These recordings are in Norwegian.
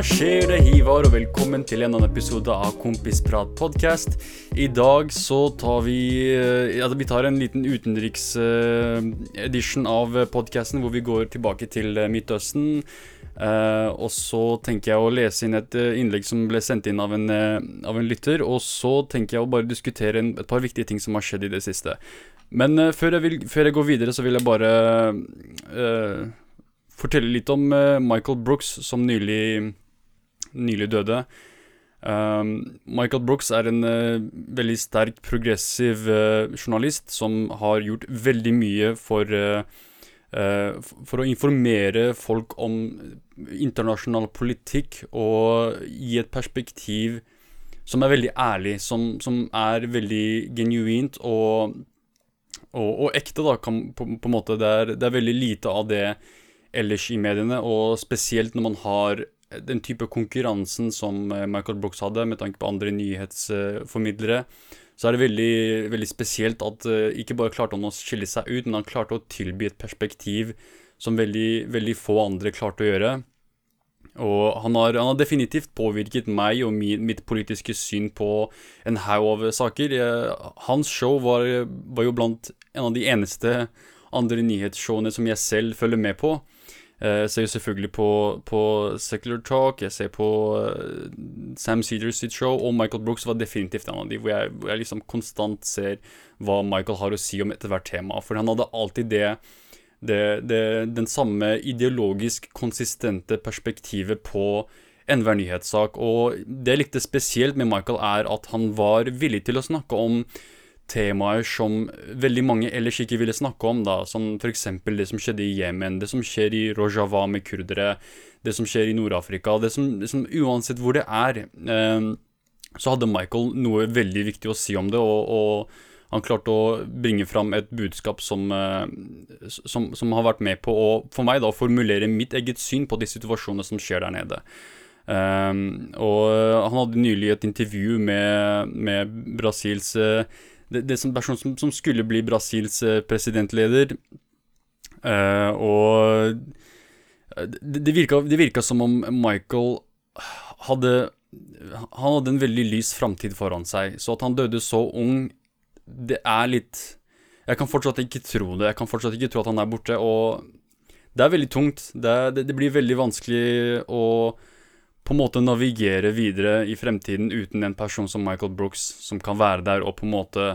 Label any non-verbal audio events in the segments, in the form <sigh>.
Skjer? Det Hivar, og velkommen til en annen episode av Kompisprat podcast. I dag så tar vi eh, Ja, vi tar en liten utenriks-edition av podcasten hvor vi går tilbake til eh, Midtøsten. Og så tenker jeg å lese inn et innlegg som ble sendt inn av en, av en lytter. Og så tenker jeg å bare diskutere en, et par viktige ting som har skjedd i det siste. Men før, jeg vil, før, jeg går videre, så vil jeg bare uh, fortelle litt om Michael Brooks, som nylig, nylig døde. Um, Michael Brooks er en veldig sterk, progressiv journalist som har gjort veldig mye for for å informere folk om internasjonal politikk og gi et perspektiv som er veldig ærlig, som, som er veldig genuint og og, og ekte, da, kan, på, på, en måte. Det er, det er, veldig lite av det ellers i mediene, og spesielt når man har den type konkurransen som eh, Michael Brooks hadde, med tanke på andre nyhetsformidlere, så er det veldig, veldig spesielt at uh, ikke bare klarte han å skille seg ut, men han klarte å tilby et perspektiv som veldig, veldig få andre klarte å gjøre. Og han har, han har, definitivt påvirket meg og min, mitt politiske syn på en haug av saker. Hans show var, var, jo blant en av de eneste andre nyhetsshowene som jeg selv følger med på. Eh, jeg ser jo selvfølgelig på, på Secular Talk, jeg ser på uh, Sam Cedars sitt show, og Michael Brooks var definitivt en av de hvor jeg, hvor jeg liksom konstant ser hva Michael har å si om ethvert tema. For han hadde alltid det det, det, den samme ideologisk konsistente perspektivet på enhver nyhetssak. Og det jeg likte spesielt med Michael, er at han var villig til å snakke om temaer som veldig mange ellers ikke ville snakke om, da, som f.eks. det som skjedde i Jemen, det som skjer i Rojava med kurdere, det som skjer i Nord-Afrika, det, det, som uansett hvor det er, eh, så hadde Michael noe veldig viktig å si om det, og, og han klarte å bringe fram et budskap som, eh, som, som, har vært med på å for meg da formulere mitt eget syn på de situasjonene som skjer der nede. Um, og han hadde nylig et intervju med, med Brasils eh, det, det som person som, som, skulle bli Brasils eh, presidentleder. Uh, og det, det, virka, det virka som om Michael hadde Han hadde en veldig lys framtid foran seg. Så at han døde så ung det er litt Jeg kan fortsatt ikke tro det. Jeg kan fortsatt ikke tro at han er borte. Og det er veldig tungt. Det, det, det blir veldig vanskelig å på en måte navigere videre i fremtiden uten en person som Michael Brooks, som kan være der og på en måte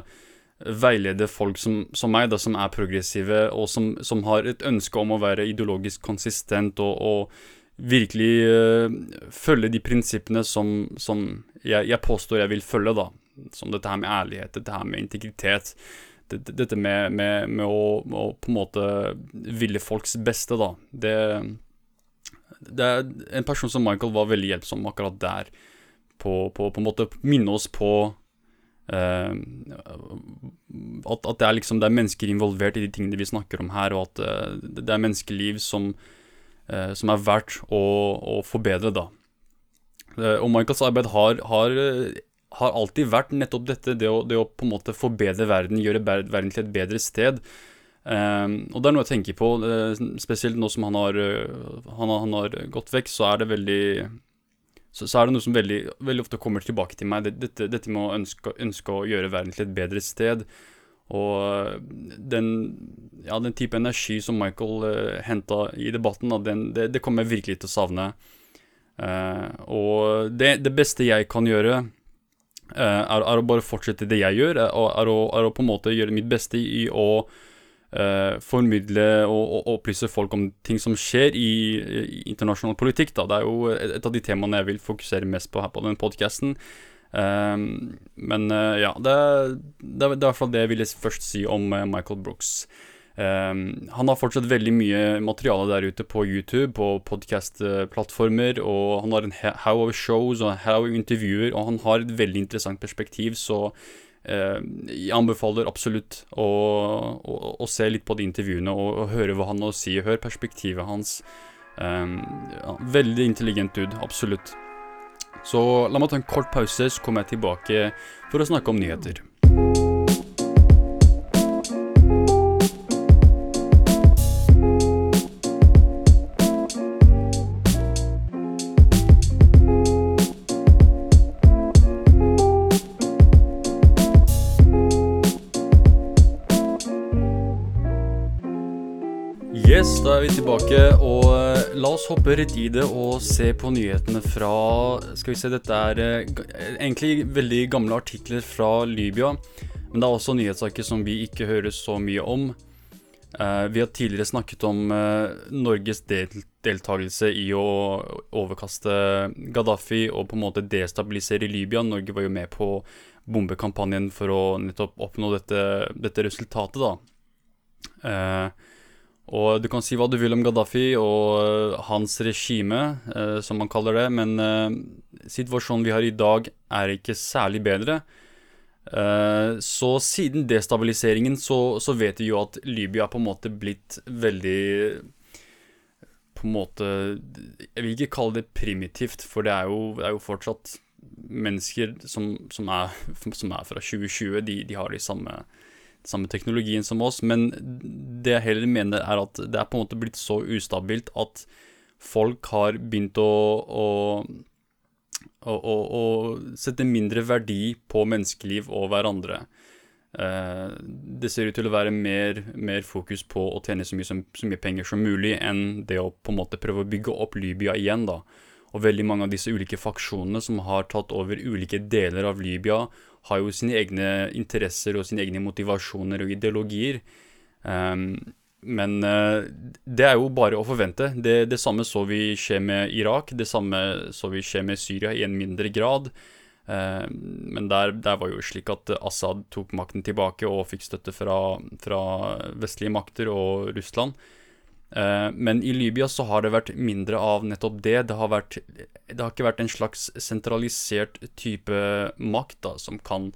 veilede folk som, som meg, da, som er progressive, og som, som, har et ønske om å være ideologisk konsistent og, og virkelig uh, følge de prinsippene som, som jeg, jeg, påstår jeg vil følge, da som dette her med ærlighet, dette her med integritet. Dette med, med, med å, å, på en måte ville folks beste, da. Det, det er En person som Michael var veldig hjelpsom akkurat der. På, på, på en måte minne oss på uh, at, at, det er liksom Det er mennesker involvert i de tingene vi snakker om her, og at uh, det er menneskeliv som, uh, som er verdt å, å forbedre, da. og Michaels arbeid har, har har alltid vært nettopp dette, det å, det å, på en måte forbedre verden, gjøre verden til et bedre sted. Um, og det er noe jeg tenker på, spesielt nå som han har, han han, han har, gått vekk, så er det veldig så, så er det noe som veldig, veldig, ofte kommer tilbake til meg. Dette, dette med å ønske, ønske, å gjøre verden til et bedre sted. Og den, ja, den type energi som Michael uh, henta i debatten, da, den, det, det, kommer jeg virkelig til å savne. Uh, og det, det beste jeg kan gjøre uh, er, er, å bare fortsette det jeg gjør, er, er, å, er, å, på en måte gjøre mitt beste i å uh, formidle og, og, opplyse folk om ting som skjer i, i, internasjonal politikk. Da. Det er jo et, av de temaene jeg vil fokusere mest på her på den podkasten. Eh, men uh, ja, det, det, det, er i hvert fall det jeg ville først si om uh, Michael Brooks. Um, han har fortsatt veldig mye materiale der ute på YouTube, på podkast-plattformer, og han har en haug av shows og haug av intervjuer, og han har et veldig interessant perspektiv, så jeg anbefaler absolutt å, å, å, se litt på de intervjuene og, og, høre hva han har å si, Hør perspektivet hans. Um, ja, veldig intelligent dude, absolutt. Så la meg ta en kort pause, så kommer jeg tilbake for å snakke om nyheter. Tilbake, og eh, la oss hoppe rett i det og se på nyhetene fra Skal vi se, dette er eh, egentlig veldig gamle artikler fra Libya. Men det er også nyhetssaker som vi ikke hører så mye om. Uh, vi har tidligere snakket om Norges del deltakelse i å overkaste Gaddafi og på en måte destabilisere Libya. Norge var jo med på bombekampanjen for å nettopp oppnå dette, dette resultatet, da. Og du kan si hva du vil om Gaddafi og hans regime, som man kaller det, men situasjonen vi har i dag, er ikke særlig bedre. Eh, så siden destabiliseringen så, så, vet vi jo at Libya på en måte blitt veldig På en måte Jeg vil ikke kalle det primitivt, for det er jo, det er jo fortsatt mennesker som, som, er, som, er, fra 2020. De, de har de samme, samme, teknologien som oss. Men det jeg heller mener, er at det er på en måte blitt så ustabilt at folk har begynt å, å å, å sette mindre verdi på menneskeliv og hverandre. Uh, det ser ut til å være mer, mer fokus på å tjene så mye, som, så mye, penger som mulig, enn det å på en måte prøve å bygge opp Libya igjen. da. Og veldig mange av disse ulike faksjonene som har tatt over ulike deler av Libya, har jo sine egne interesser og sine egne motivasjoner og ideologier. Um, men uh, det er jo bare å forvente. Det, det, samme så vi skje med Irak. Det samme så vi skje med Syria i en mindre grad. Uh, men der, der, var jo slik at Assad tok makten tilbake og fikk støtte fra, fra vestlige makter og Russland. Uh, men i Libya så har det vært mindre av nettopp det. Det har, vært, det har ikke vært en slags sentralisert type makt da, som kan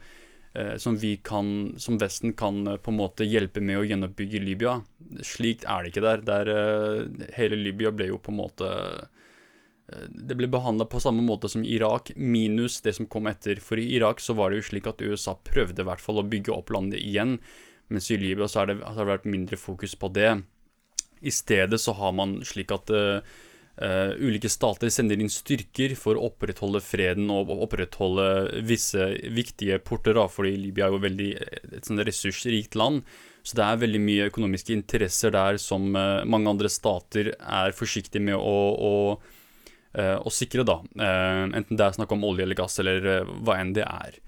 Eh, som vi kan, som Vesten kan eh, på en måte hjelpe med å gjenoppbygge Libya. Slikt er det ikke der. der eh, hele Libya ble jo på en måte Det ble behandla på samme måte som Irak, minus det som kom etter. For i Irak så var det jo slik at USA prøvde i hvert fall å bygge opp landet igjen, mens i Libya så har det, har det vært mindre fokus på det. I stedet så har man slik at uh, ulike stater sender inn styrker for å opprettholde freden og opprettholde visse viktige porter, da, fordi Libya er jo veldig eh, et sånn ressursrikt land. Så det er veldig mye økonomiske interesser der som uh, mange andre stater er forsiktige med å, å, å sikre, da. enten det er snakk om olje eller gass eller hva enn det er.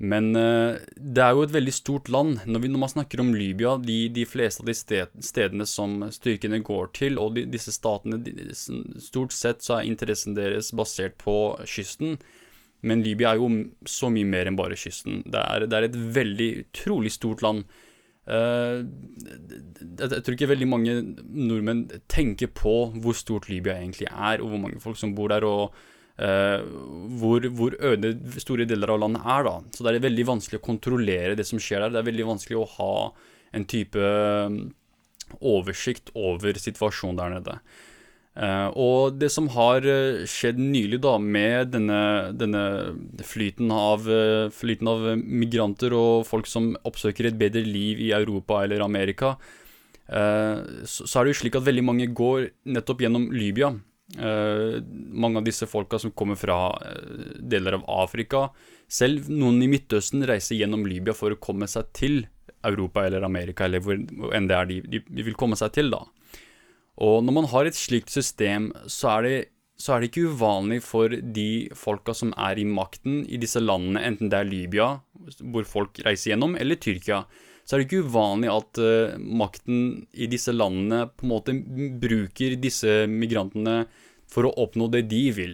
Men uh, det er jo et veldig stort land. Når, vi, når man snakker om Libya, de, de fleste av de sted, stedene som styrkene går til, og de, disse statene de, Stort sett så er interessen deres basert på kysten. Men Libya er jo så mye mer enn bare kysten. Det er, det er et veldig utrolig stort land. Uh, jeg, jeg tror ikke veldig mange nordmenn tenker på hvor stort Libya egentlig er, og hvor mange folk som bor der. og Uh, hvor, hvor, øde store deler av landet er. da. Så det er veldig vanskelig å kontrollere det som skjer der. Det er veldig vanskelig å ha en type um, oversikt over situasjonen der nede. Uh, og det som har uh, skjedd nylig da med denne, denne flyten, av, flyten, av, migranter og folk som oppsøker et bedre liv i Europa eller Amerika, så, så er det jo slik at veldig mange går nettopp gjennom Libya. Uh, mange av disse folka som kommer fra uh, deler av Afrika, selv noen i Midtøsten reiser gjennom Libya for å komme seg til Europa eller Amerika, eller hvor, enn det er de, de, vil komme seg til, da. Og når man har et slikt system, så er, det, så er det ikke uvanlig for de folka som er i makten i disse landene, enten det er Libya, hvor folk reiser gjennom, eller Tyrkia, så er det ikke uvanlig at uh, makten i disse landene på en måte bruker disse migrantene for å oppnå det de vil.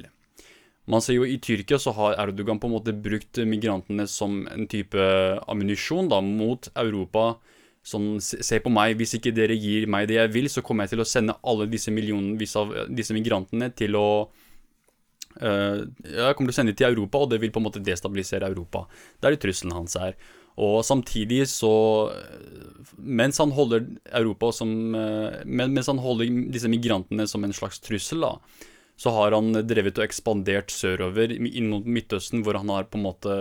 Man ser jo I Tyrkia så har Erdogan på en måte brukt migrantene som en type ammunisjon mot Europa. Sånn, se på meg, hvis ikke dere gir meg det jeg vil, så kommer jeg til å sende alle disse millionvis av disse migrantene til å uh, Jeg kommer til å sende dem til Europa, og det vil på en måte destabilisere Europa. Det er det trusselen hans er. Og samtidig så Mens han holder Europa som eh, Mens han holder disse migrantene som en slags trussel, da, så har han drevet og ekspandert sørover inn mot Midtøsten, hvor han har på en måte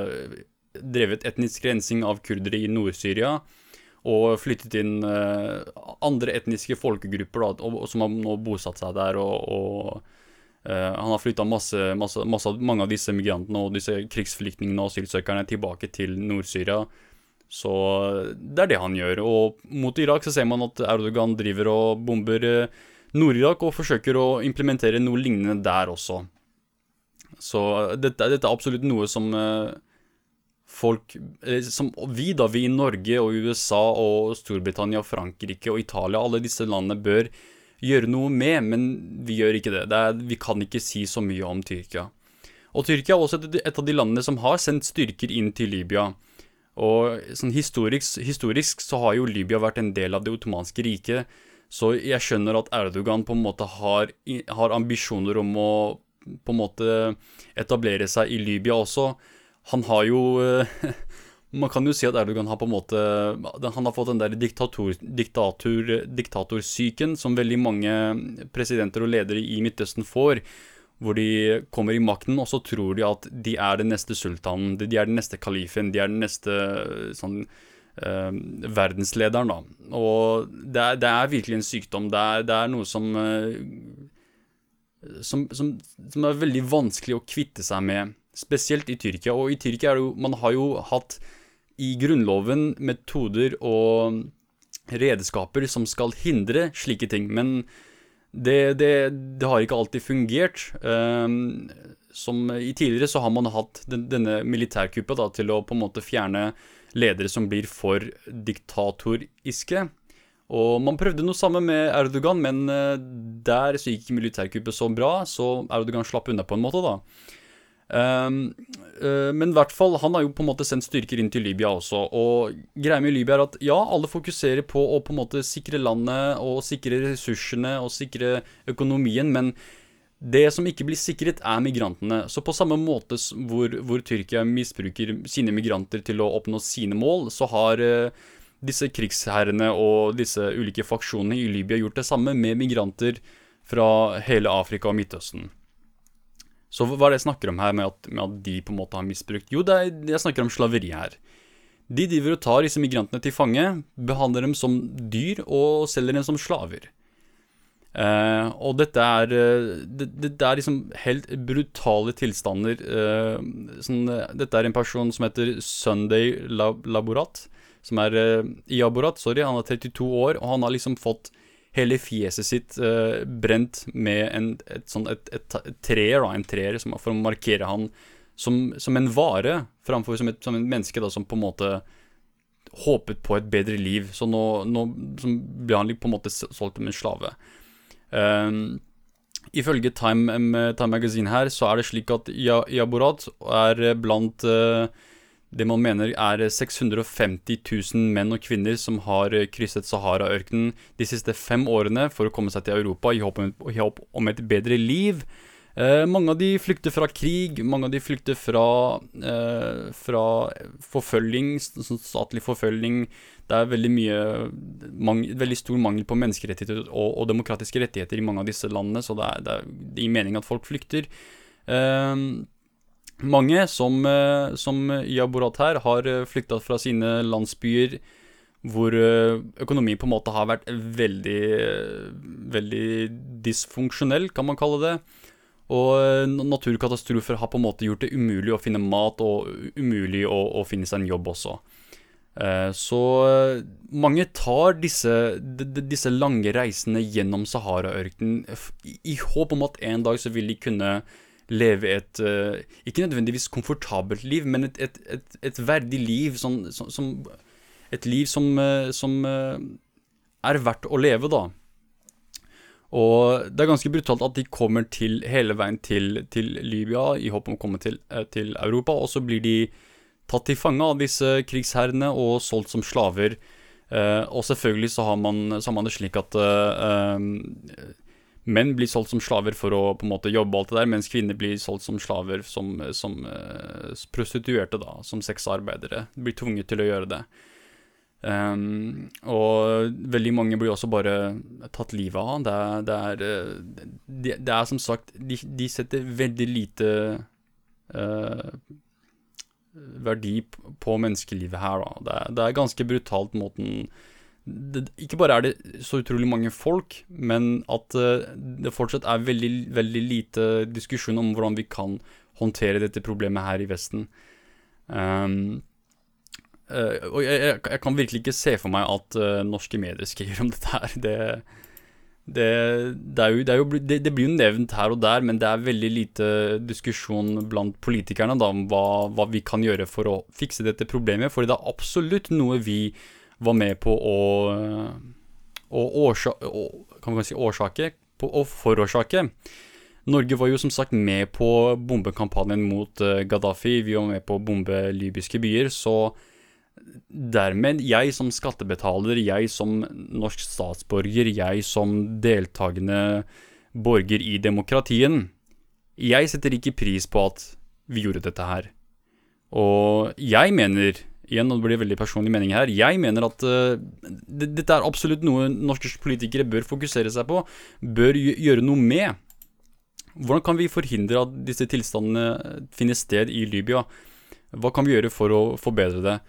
drevet etnisk rensing av kurdere i Nord-Syria. Og flyttet inn uh, andre etniske folkegrupper da, som har nå bosatt seg der. og, og Uh, han har flytta masse, masse, masse, mange av disse migrantene og disse krigsflyktningene og asylsøkerne tilbake til Nord-Syria Så det er det han gjør. Og mot Irak så ser man at Erdogan driver og bomber eh, Nord-Irak og forsøker å implementere noe lignende der også. Så dette, dette er absolutt noe som eh, folk eh, Som vi, da, vi i Norge og USA og Storbritannia og Frankrike og Italia, alle disse landene bør gjøre noe med, men vi gjør ikke det. det er, vi kan ikke si så mye om Tyrkia. Og Tyrkia er også et, av de landene som har sendt styrker inn til Libya. Og sånn historisk, historisk, så har jo Libya vært en del av det ottomanske riket, så jeg skjønner at Erdogan på en måte har, har, ambisjoner om å på en måte etablere seg i Libya også. Han har jo <laughs> Man kan jo si at Erdogan har på en måte Han har fått den der diktator, diktator, diktatorsyken som veldig mange presidenter og ledere i Midtøsten får hvor de kommer i makten, og så tror de at de er den neste sultanen, de er den neste kalifen, de er den neste sånn eh, verdenslederen, da. Og det er, det er, virkelig en sykdom. Det er, det er noe som, eh, som, som som, er veldig vanskelig å kvitte seg med, spesielt i Tyrkia. Og i Tyrkia er det jo Man har jo hatt i grunnloven metoder og redskaper som skal hindre slike ting, men det, det, det, har ikke alltid fungert. Um, som i Tidligere så har man hatt den, denne militærkuppet til å på en måte fjerne ledere som blir for diktatoriske. Og man prøvde noe samme med Erdogan, men uh, der så gikk militærkuppet så bra, så Erdogan slapp unna på en måte, da. Um, uh, men i hvert fall, han har jo på en måte sendt styrker inn til Libya også. Og greia med Libya er at ja, alle fokuserer på å på en måte sikre landet og sikre ressursene og sikre økonomien, men det som ikke blir sikret, er migrantene. Så på samme måte hvor, hvor Tyrkia misbruker sine migranter til å oppnå sine mål, så har uh, disse krigsherrene og disse ulike faksjonene i Libya gjort det samme med migranter fra hele Afrika og Midtøsten. Så hva er det jeg snakker om her med at, med at de på en måte har misbrukt? Jo, er, jeg snakker om slaveri her. De driver og tar disse migrantene til fange, behandler dem som dyr og selger dem som slaver. Uh, og dette er, uh, det, det, er liksom helt brutale tilstander. Uh, sånn, dette er en person som heter Sunday Laborat. Som er Iaborat, sorry. Han er 32 år, og han har liksom fått hele fjeset sitt uh, brent med en, et, sånn, et, et, et treer, en treer for å markere han som, som en vare, framfor som, som en menneske da, som på en måte håpet på et bedre liv. Så nå, nå ble han på en måte solgt som en slave. Um, ifølge Time, Time, Magazine her, så er det slik at Yaborat er blant uh, det man mener er 650 000 menn og kvinner som har eh, krysset Sahara-ørkenen de siste fem årene for å komme seg til Europa i håp om, et bedre liv. Eh, mange av de flykter fra krig, mange av de flykter fra, eh, fra forfølging, statlig forfølging. Det er veldig mye mangel, veldig stor mangel på menneskerettigheter og, og, demokratiske rettigheter i mange av disse landene, så det er, det er, gir mening at folk flykter. Eh, mange, som, eh, som Iaborat her, har eh, flykta fra sine landsbyer hvor eh, økonomien på en måte har vært veldig, veldig dysfunksjonell, kan man kalle det. Og naturkatastrofer har på en måte gjort det umulig å finne mat, og umulig å, å finne seg en jobb også. Så mange tar disse, disse lange reisene gjennom Sahara-ørkenen i håp om at en dag så vil de kunne leve et uh, Ikke nødvendigvis komfortabelt liv, men et, et, et, et verdig liv. Sånn, som, som, et liv som, uh, som uh, er verdt å leve, da. Og det er ganske brutalt at de kommer til hele veien til, til Libya i håp om å komme til, til, Europa, og så blir de tatt til fange av disse krigsherrene og solgt som slaver. og selvfølgelig så har, man, så har man det slik at menn blir solgt som slaver for å på en måte jobbe alt det der, mens kvinner blir solgt som slaver som, som uh, prostituerte, da, som sexarbeidere. De blir tvunget til å gjøre det. Um, og veldig mange blir også bare tatt livet av. Det er, det er, eh, det, det er som sagt De, de setter veldig lite uh, verdi på menneskelivet her, da. Det er, det ganske brutalt måten det, ikke bare er det så utrolig mange folk, men at uh, det fortsatt er veldig, veldig lite diskusjon om hvordan vi kan håndtere dette problemet her i Vesten. Um, uh, Og jeg, jeg, jeg, kan virkelig ikke se for meg at uh, norske medier skriver om <laughs> dette her. Det, det, det, jo, det, jo, blir jo nevnt her og der, men det er veldig lite diskusjon blant politikerne da, om hva, hva, vi kan gjøre for å fikse dette problemet. For det er absolutt noe vi var med på å, å, årsa, å, si årsake, på å forårsake. Norge var jo som sagt med på bombekampanjen mot uh, Gaddafi. Vi var med på å bombe libyske byer. Så dermed, jeg som skattebetaler, jeg som norsk statsborger, jeg som deltakende borger i demokratien Jeg setter ikke pris på at vi gjorde dette her. Og jeg mener Igjen, det blir veldig personlig mening her. Jeg mener at uh, dette er absolutt noe norske politikere bør fokusere seg på, bør gjøre noe med. Hvordan kan vi forhindre at disse tilstandene finner sted i Libya? Hva kan vi gjøre for å forbedre det?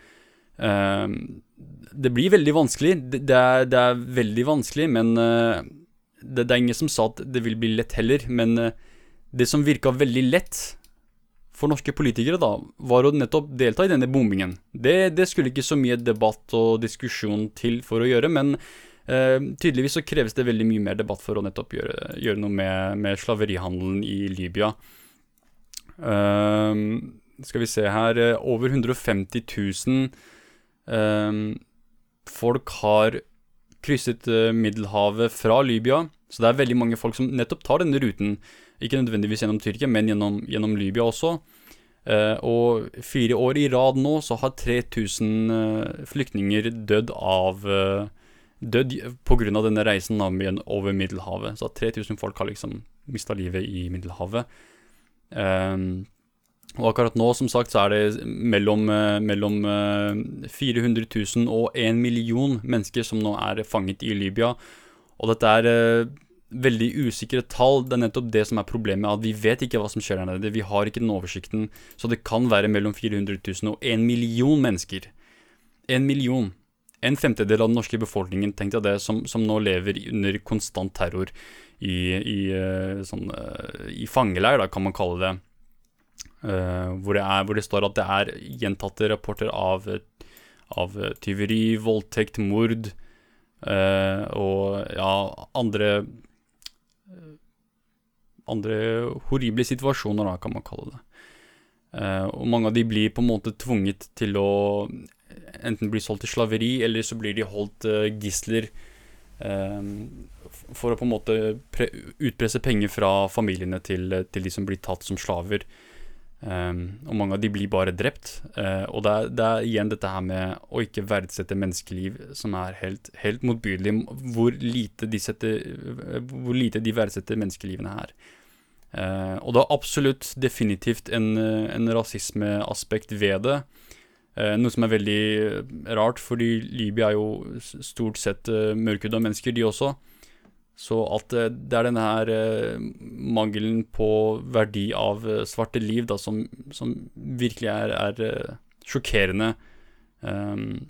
Uh, det blir veldig vanskelig. Det, det, er, det er, veldig vanskelig, men uh, det, det, er ingen som sa at det vil bli lett heller. Men det som virka veldig lett for norske politikere, da, var å nettopp delta i denne bombingen. Det, det skulle ikke så mye debatt og diskusjon til for å gjøre, men eh, tydeligvis så kreves det veldig mye mer debatt for å nettopp gjøre, gjøre noe med, med, slaverihandelen i Libya. Uh, skal vi se her uh, Over 150 000 folk har krysset Middelhavet fra Libya. Så det er veldig mange folk som nettopp tar denne ruten. Ikke nødvendigvis gjennom Tyrkia, men gjennom, gjennom Libya også. og fire år i rad nå så har 3000 flyktninger dødd av dødd pga. denne reisen over Middelhavet. Så 3000 folk har liksom mista livet i Middelhavet. Um, og akkurat nå, som sagt, så er det mellom, uh, mellom uh, 400 000 og 1 million mennesker som nå er fanget i Libya. Og dette er uh, veldig usikre tall. Det er nettopp det som er problemet. At vi vet ikke hva som skjer der nede. Vi har ikke den oversikten. Så det kan være mellom 400 000 og 1 million mennesker. En million en femtedel av den norske befolkningen tenkte jeg det, som, som nå lever under konstant terror i, i, eh, sånn, eh, i fangeleir, da, kan man kalle det. Uh, hvor, det er, hvor, det står at det er gjentatte rapporter av, av tyveri, voldtekt, mord uh, og ja, andre Andre horrible situasjoner, da, kan man kalle det. Uh, og mange av de blir på en måte tvunget til å enten bli solgt til slaveri, eller så blir de holdt uh, gisler uh, for å på en måte utpresse penger fra familiene til, til, de som blir tatt som slaver. Um, og mange av de blir bare drept. Og det er, det er, igjen dette her med å ikke verdsette menneskeliv som er helt, helt motbydelig. Hvor lite de, setter, hvor lite de verdsetter menneskelivene her. Uh, og det er absolutt definitivt en, en rasismeaspekt ved det. Eh, noe som er veldig rart, fordi Libya er jo stort sett uh, mørkhuda mennesker, de også. Så at uh, det er denne her uh, mangelen på verdi av svarte liv da, som, som virkelig er, er sjokkerende. Um,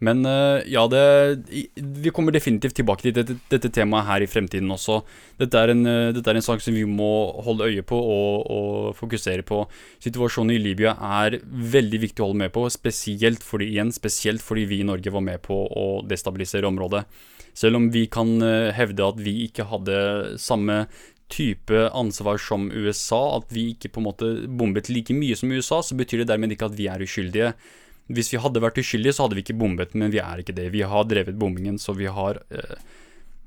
men uh, ja, det, vi kommer definitivt tilbake til dette, dette, temaet her i fremtiden også. Dette er, en, uh, dette er en sak som vi må holde øye på og, og, fokusere på. Situasjonen i Libya er veldig viktig å holde med på, spesielt fordi, igjen, spesielt fordi vi i Norge var med på å destabilisere området. Selv om vi kan uh, hevde at vi ikke hadde samme type ansvar som USA, at vi ikke på en måte bombet like mye som USA, så betyr det dermed ikke at vi er uskyldige. Hvis vi hadde vært uskyldige, så hadde vi ikke bombet, men vi er ikke det. Vi har drevet bombingen, så vi har eh,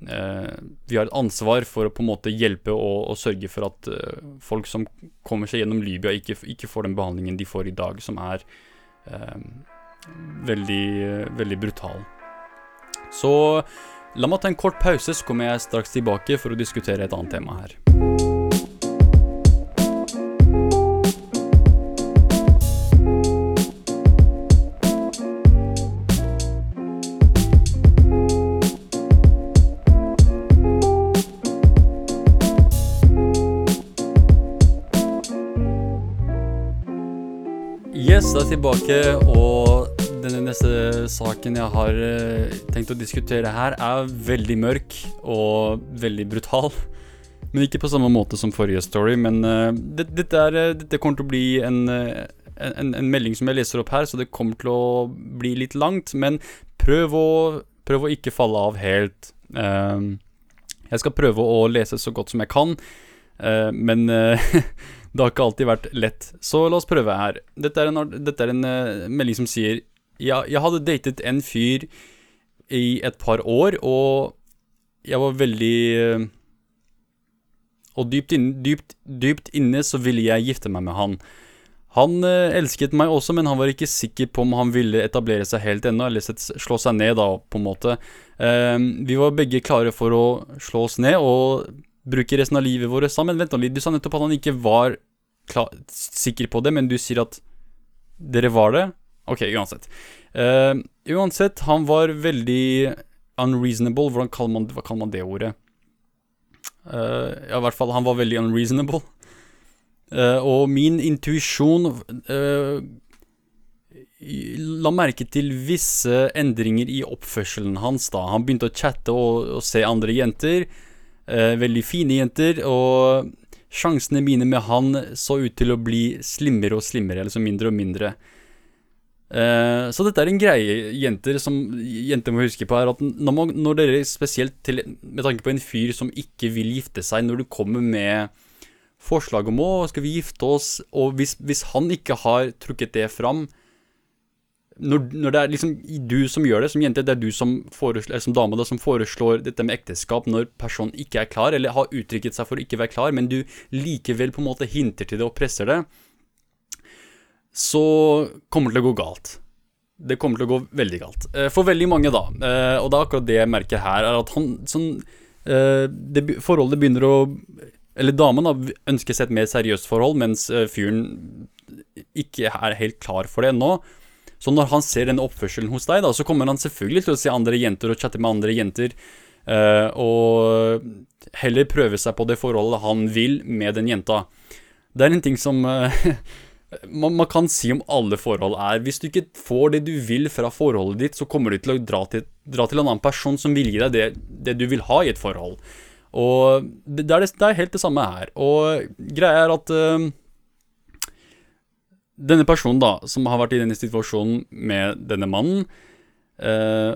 eh, Vi har et ansvar for å på en måte hjelpe og, og sørge for at eh, folk som kommer seg gjennom Libya, ikke, ikke, får den behandlingen de får i dag, som er eh, veldig, veldig brutal. Så la meg ta en kort pause, så kommer jeg straks tilbake for å diskutere et annet tema her. Yes, da er jeg tilbake, og denne neste saken jeg har uh, tenkt å diskutere her, er veldig mørk og veldig brutal. Men ikke på samme måte som forrige story. Men uh, det, dette, er, uh, dette, kommer til å bli en, en, en, melding som jeg leser opp her, så det kommer til å bli litt langt. Men prøv å, prøv å ikke falle av helt. Jeg skal prøve å lese så godt som jeg kan, men <laughs> det har ikke alltid vært lett. Så la oss prøve her. Dette er en, dette er en melding som sier ja, Jeg hadde datet en fyr i et par år, og jeg var veldig og dypt, inn, dypt, dypt, inne så ville jeg gifte meg med han. Han uh, elsket meg også, men han var ikke sikker på om han ville etablere seg helt ennå, eller slå seg ned, da, på en måte. Vi var begge klare for å slå oss ned og bruke resten av livet vårt sammen. Vent litt, du sa nettopp at han ikke var klar, sikker på det, men du sier at dere var det? Ok, uansett. Uh, uansett, han var veldig unreasonable. Hvordan kaller man, hva kaller man det ordet? Uh, ja, i hvert fall, han var veldig unreasonable. Uh, og min intuisjon la merke til visse endringer i oppførselen hans. da Han begynte å chatte og, og se andre jenter. Veldig fine jenter. Og sjansene mine med han så ut til å bli slimmere og slimmere, altså mindre og mindre. Eh, så dette er en greie jenter som jenter må huske på, er at når, man, når, dere spesielt til, med tanke på en fyr som ikke vil gifte seg, når du kommer med forslag om å skal vi gifte oss, og hvis, hvis han ikke har trukket det fram når, når, det er liksom du som gjør det, som jente, det er du som, foreslår, som dame da, som foreslår dette med ekteskap når personen ikke er klar, eller har uttrykket seg for å ikke være klar, men du likevel på en måte hinter til det og presser det, så kommer det til å gå galt. Det kommer til å gå veldig galt. Eh, for veldig mange, da, eh, og det er akkurat det jeg merker her, er at han sånn eh, det, Forholdet begynner å Eller damen da, ønsker seg et mer seriøst forhold, mens fyren ikke er helt klar for det ennå. Så når han ser den oppførselen hos deg, da, så kommer han selvfølgelig til å se andre jenter og chatte med andre jenter. og heller prøve seg på det forholdet han vil med den jenta. Det er en ting som <laughs> man, man, kan si om alle forhold er Hvis du ikke får det du vil fra forholdet ditt, så kommer du til å dra til, dra til en annen person som vil gi deg det, det, du vil ha i et forhold. Og det, det, er, det er, helt det samme her. Og greia er at uh, denne personen, da, som har vært i denne situasjonen med denne mannen, eh,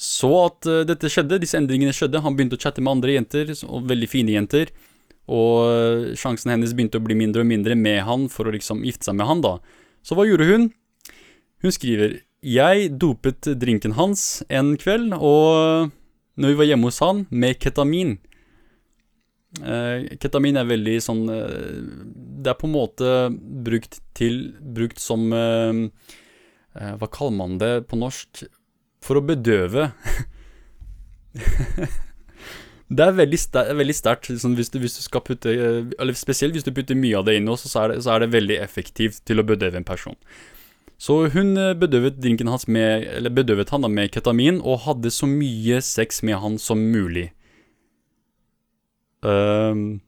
så at uh, dette skjedde, disse endringene skjedde. Han begynte å chatte med andre jenter, og veldig fine jenter. Og sjansen hennes begynte å bli mindre og mindre med han for å liksom gifte seg med han, da. Så hva gjorde hun? Hun skriver Jeg dopet drinken hans en kveld, og når vi var hjemme hos han, med ketamin. Eh, ketamin er veldig sånn eh, Det er på en måte brukt til Brukt som eh, Hva kaller man det på norsk? For å bedøve. <laughs> Det er veldig, ster sterkt. Sånn hvis, hvis, du skal putte Eller spesielt hvis du putter mye av det inn så er det, så er det veldig effektivt til å bedøve en person. Så hun bedøvet drinken hans med Eller bedøvet han da med ketamin og hadde så mye sex med han som mulig. Um,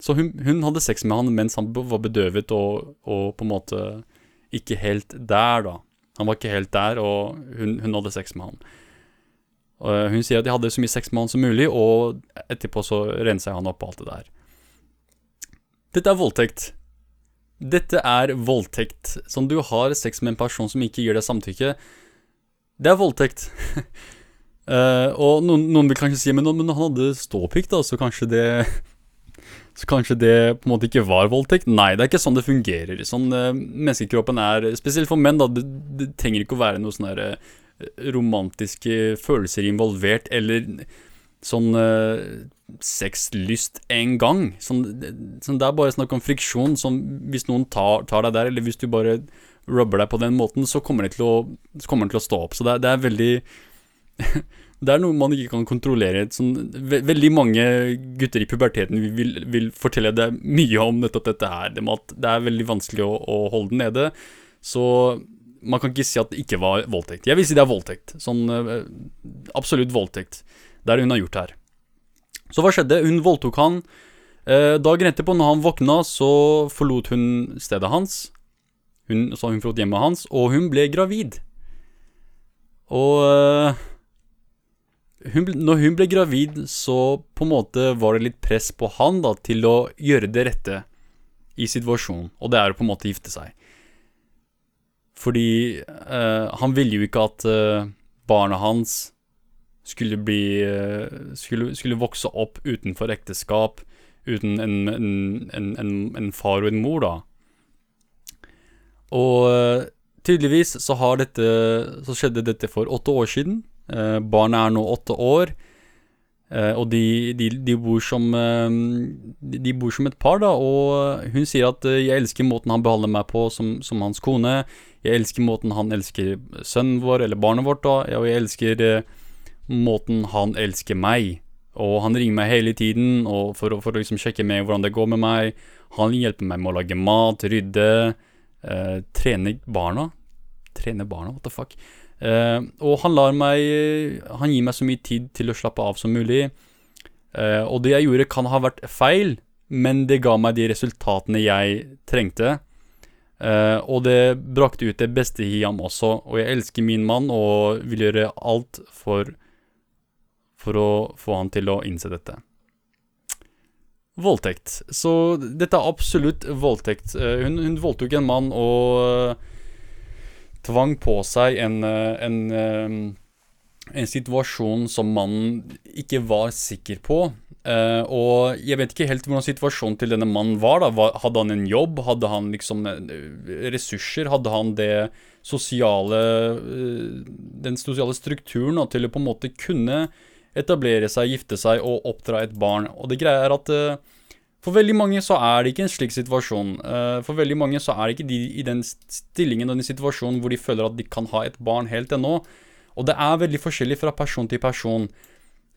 så hun, hun, hadde sex med han mens han var bedøvet og, og, på en måte ikke helt der, da. Han var ikke helt der, og hun, hun hadde sex med han. Og hun sier at de hadde så mye sex med han som mulig, og etterpå så renser han opp alt det der. Dette er voldtekt. Dette er voldtekt. Sånn du har sex med en person som ikke gir deg samtykke. Det er voldtekt. <laughs> uh, og noen, noen, vil kanskje si men, men han hadde ståpikk, da, så kanskje det <laughs> Så kanskje det på en måte ikke var voldtekt? Nei, det er ikke sånn det fungerer. Sånn uh, Menneskekroppen er Spesielt for menn, da. Det, det trenger ikke å være noen sånne uh, romantiske følelser involvert, eller sånn sexlyst en gang. Sånn, sånn, det er bare snakk om friksjon. Sånn, hvis noen tar, tar, deg der, eller hvis du bare rubber deg på den måten, så kommer det til å, til å stå opp. Så det, det er veldig Det er noe man ikke kan kontrollere. Sånn, ve veldig mange gutter i puberteten vil, vil, fortelle deg mye om nettopp dette her. Det, det er veldig vanskelig å, å holde den nede. Så man kan ikke si at det ikke var voldtekt. Jeg vil si det er voldtekt. Sånn uh, absolutt voldtekt. Det er det hun har gjort her. Så hva skjedde? Hun voldtok han. Uh, dagen etterpå, når han våkna, så forlot hun stedet hans. Hun, så hun forlot hjemmet hans, og hun ble gravid. Og uh, hun, når hun ble gravid, så på en måte var det litt press på han da, til å gjøre det rette. i situasjonen, og det er å på en måte gifte seg. Fordi eh, han ville jo ikke at eh, barna hans skulle bli eh, skulle, skulle, vokse opp utenfor ekteskap, uten en, en, en, en, far og en mor, da. Og eh, tydeligvis så har dette Så skjedde dette for åtte år siden. Eh, barnet er nå åtte år. Eh, og de, de, de, bor som, eh, de, bor som et par, da, og hun sier at 'jeg elsker måten han behandler meg på som, som, hans kone'. 'Jeg elsker måten han elsker sønnen vår, eller barnet vårt', da, og 'jeg elsker måten han elsker meg'. Og han ringer meg hele tiden for, for, å liksom sjekke med hvordan det går med meg. Han hjelper meg med å lage mat, rydde, eh, trene barna. Trene barna, what the fuck. Uh, og han lar meg Han gir meg så mye tid til å slappe av som mulig. Uh, og det jeg gjorde, kan ha vært feil, men det ga meg de resultatene jeg trengte. Uh, og det brakte ut det beste i ham også. Og jeg elsker min mann og vil gjøre alt for, for å få han til å innse dette. Voldtekt. Så dette er absolutt voldtekt. hun, hun voldtok en mann og tvang på seg en, eh, en, eh, en situasjon som mannen ikke var sikker på. Uh, og jeg vet ikke helt hvordan situasjonen til denne mannen var. da. Hadde han en jobb? Hadde han liksom ressurser? Hadde han det sosiale den sosiale strukturen da, til å på en måte kunne etablere seg, gifte seg og oppdra et barn? Og det greia er at uh, for veldig mange så er det ikke en slik situasjon. Uh, for veldig mange så er det ikke de i den stillingen og den situasjonen hvor de føler at de kan ha et barn helt ennå. Og det er veldig forskjellig fra person til person.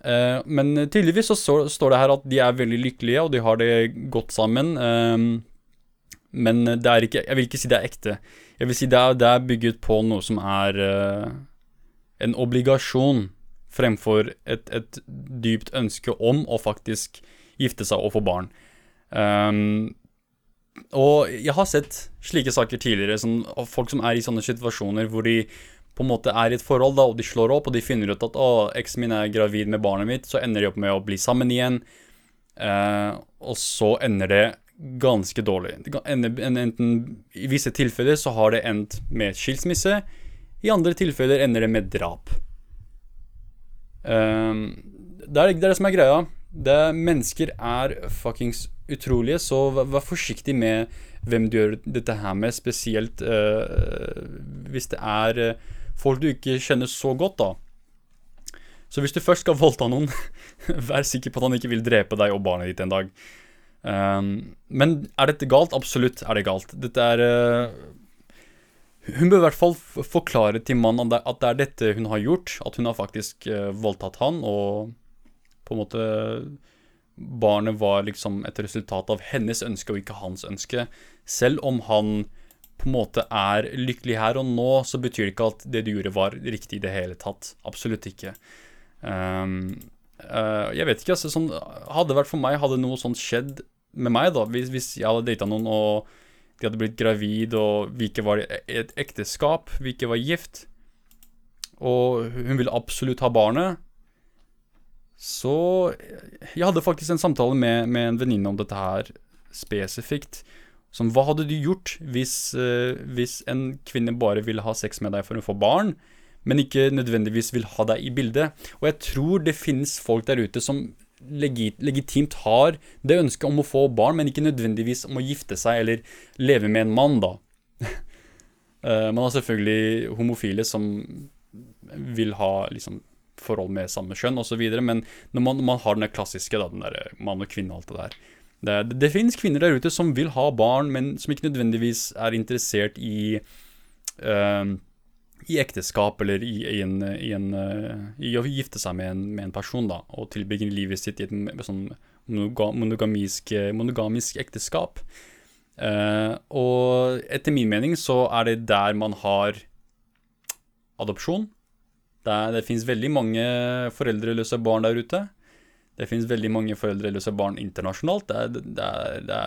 Uh, men tydeligvis så står det her at de er veldig lykkelige, og de har det godt sammen. Men det er ikke Jeg vil ikke si det er ekte. Jeg vil si det er, det er bygget på noe som er en obligasjon fremfor et, et dypt ønske om å faktisk gifte seg og få barn. Um, og jeg har sett slike saker tidligere, sånn, folk som er i sånne situasjoner hvor de på en måte er i et forhold, da, og de slår opp, og de finner ut at å, eksen min er gravid med barnet mitt, så ender de opp med å bli sammen igjen. Uh, og så ender det ganske dårlig. Det ender, enten, I visse tilfeller så har det endt med skilsmisse. I andre tilfeller ender det med drap. Uh, det, er, det er det som er greia. Det, mennesker er fuckings utrolige, så vær, vær, forsiktig med hvem du gjør dette her med, spesielt uh, hvis det er uh, folk du ikke kjenner så godt, da. Så hvis du først skal voldta noen, <laughs> vær sikker på at han ikke vil drepe deg og barnet ditt en dag. Um, men er dette galt? Absolutt er det galt. Dette er uh, Hun bør i hvert fall forklare til mannen at det er dette hun har gjort. At hun har faktisk voldtatt han og på en måte barnet var liksom et resultat av hennes ønske og ikke hans ønske. Selv om han på en måte er lykkelig her og nå, så betyr det ikke at det du gjorde, var riktig i det hele tatt. Absolutt ikke. Um, uh, jeg vet ikke, altså. Sånn, hadde det vært for meg, hadde noe sånt skjedd med meg, da, hvis, hvis jeg hadde data noen og de hadde blitt gravid, og vi ikke var i et ekteskap, vi ikke var gift, og hun ville absolutt ha barnet så jeg hadde faktisk en samtale med, med en venninne om dette her spesifikt. Som hva hadde du gjort hvis, uh, hvis en kvinne bare ville ha sex med deg for å få barn, men ikke nødvendigvis vil ha deg i bildet? Og jeg tror det finnes folk der ute som legit, legitimt har det ønsket om å få barn, men ikke nødvendigvis om å gifte seg eller leve med en mann, da. uh, <laughs> man har selvfølgelig homofile som vil ha liksom forhold med samme kjønn osv. Men når man, man, har den klassiske, da, den der mann og kvinne og alt det der Det, det, det finnes kvinner der ute som vil ha barn, men som ikke nødvendigvis er interessert i uh, i ekteskap eller i, i, en, i, en, uh, i, å gifte seg med en, med en person, da, og tilbringe livet sitt i et sånn monogamisk, monogamisk ekteskap. Uh, og etter min mening så er det der man har adopsjon, det, er, det finnes veldig mange foreldreløse barn der ute. Det finnes veldig mange foreldreløse barn internasjonalt. Det er, det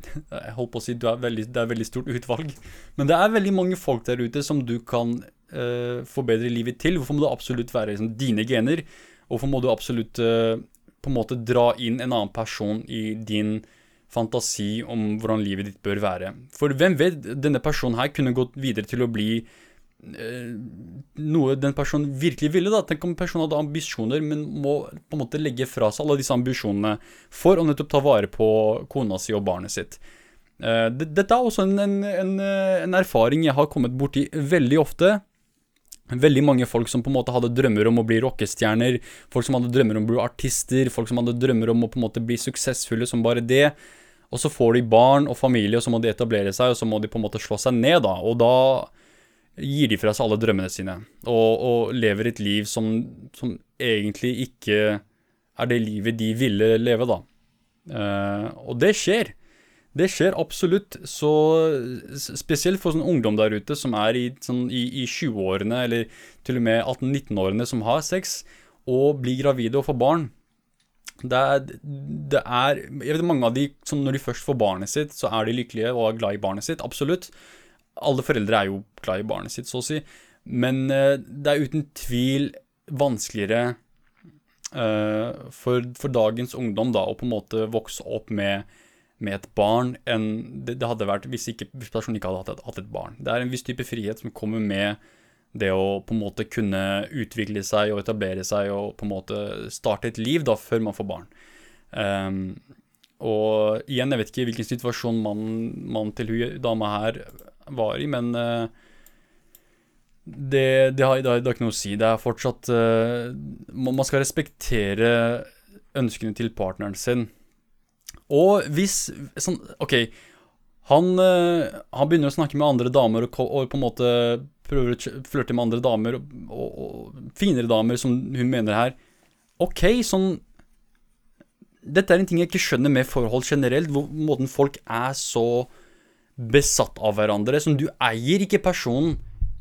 det jeg holdt på å si det veldig, det er veldig stort utvalg. Men det er veldig mange folk der ute som du kan uh, forbedre livet til. Hvorfor må det absolutt være liksom, dine gener? Hvorfor må du absolutt uh, på en måte dra inn en annen person i din fantasi om hvordan livet ditt bør være. For hvem vet, denne personen her kunne gått videre til å bli eh, noe den personen virkelig ville. da. Tenk om personen hadde ambisjoner, men må på en måte legge fra seg alle disse ambisjonene for å nettopp ta vare på kona si og barnet sitt. Eh, dette er også en, en, en, en, erfaring jeg har kommet borti veldig ofte. Veldig mange folk som på en måte hadde drømmer om å bli rockestjerner, folk som hadde drømmer om å bli artister, folk som hadde drømmer om å på en måte bli suksessfulle som bare det. Og så får de barn og familie, og så må de etablere seg, og så må de på en måte slå seg ned, da. Og da gir de fra seg alle drømmene sine, og, og lever et liv som, som, egentlig ikke er det livet de ville leve, da. Uh, og det skjer. Det skjer absolutt. Så spesielt for sånn ungdom der ute som er i, sånn, i, i 20-årene, eller til og med 18-19-årene, som har sex, og blir gravide og får barn. Det er, det er Jeg vet mange av de som når de først får barnet sitt, så er de lykkelige og er glad i barnet sitt. Absolutt alle foreldre er jo glad i barnet sitt, så å si. Men uh, det er uten tvil vanskeligere uh, for, for, dagens ungdom da, å på en måte vokse opp med, med et barn enn det, det, hadde vært hvis, ikke, hvis personen ikke hadde hatt et, hatt et, barn. Det er en viss type frihet som kommer med det å på en måte kunne utvikle seg og etablere seg og på en måte starte et liv da, før man får barn. Um, og igjen, jeg vet ikke hvilken situasjon mannen man til hun dama her var i, men uh, det, det, har, det, har, ikke noe å si. Det er fortsatt uh, Man skal respektere ønskene til partneren sin. Og hvis sånn, OK. Han, uh, han, begynner å snakke med andre damer og, og, på en måte prøver å flørte med andre damer, og, og finere damer, som hun mener her. OK, sånn Dette er en ting jeg ikke skjønner med forhold generelt, hvor måten folk er så besatt av hverandre. Som du eier ikke personen.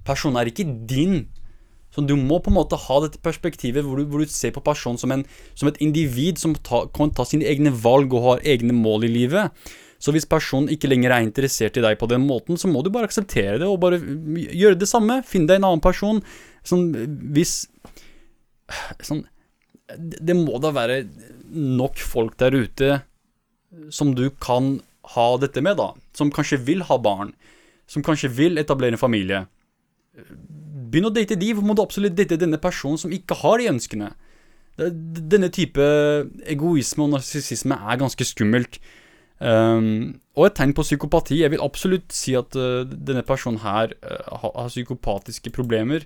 Personen er ikke din. Så du må på en måte ha dette perspektivet hvor du, hvor du ser på personen som, en, som et individ som ta, kan ta sine egne valg og har egne mål i livet. Så hvis personen ikke lenger er interessert i deg på den måten, så må du bare akseptere det og bare gjøre det samme. Finn deg en annen person. Sånn, hvis Sånn Det må da være nok folk der ute som du kan ha dette med, da, som kanskje vil ha barn, som kanskje vil etablere en familie Begynn å date de, Hvorfor må du absolutt date denne personen som ikke har de ønskene. Denne type egoisme og narsissisme er ganske skummelt. Um, og et tegn på psykopati. Jeg vil absolutt si at uh, denne personen her uh, har, har, psykopatiske problemer.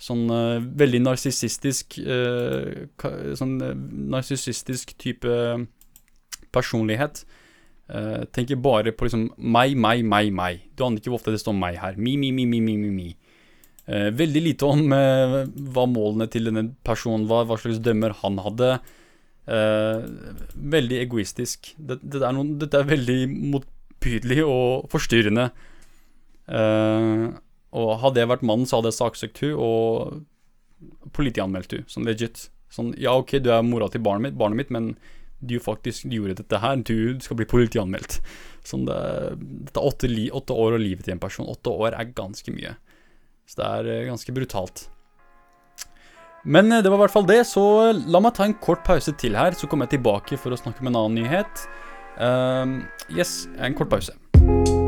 Sånn uh, veldig narsissistisk Sånn narsissistisk type personlighet. Uh, tenker bare på liksom meg, meg, meg, meg. Du aner ikke hvor ofte det står meg her. Mi, mi, mi, mi, mi, mi. Uh, veldig lite om uh, hva målene til denne personen var, hva slags dømmer han hadde. veldig egoistisk. Dette, det er noen, dette er veldig motbydelig og forstyrrende. og hadde jeg vært mannen, så hadde jeg saksøkt hun og politianmeldt hun, sånn legit. Sånn, ja, ok, du er mora til barnet mitt, barnet mitt men du faktisk gjorde dette her, du skal bli politianmeldt. Sånn det, dette er åtte, li, åtte, år og livet til en person. Åtte år er ganske mye. Så det er eh, ganske brutalt. Men eh, det var i hvert fall det, så la meg ta en kort pause til her, så kommer jeg tilbake for å snakke om en annen nyhet. Uh, yes, en kort pause.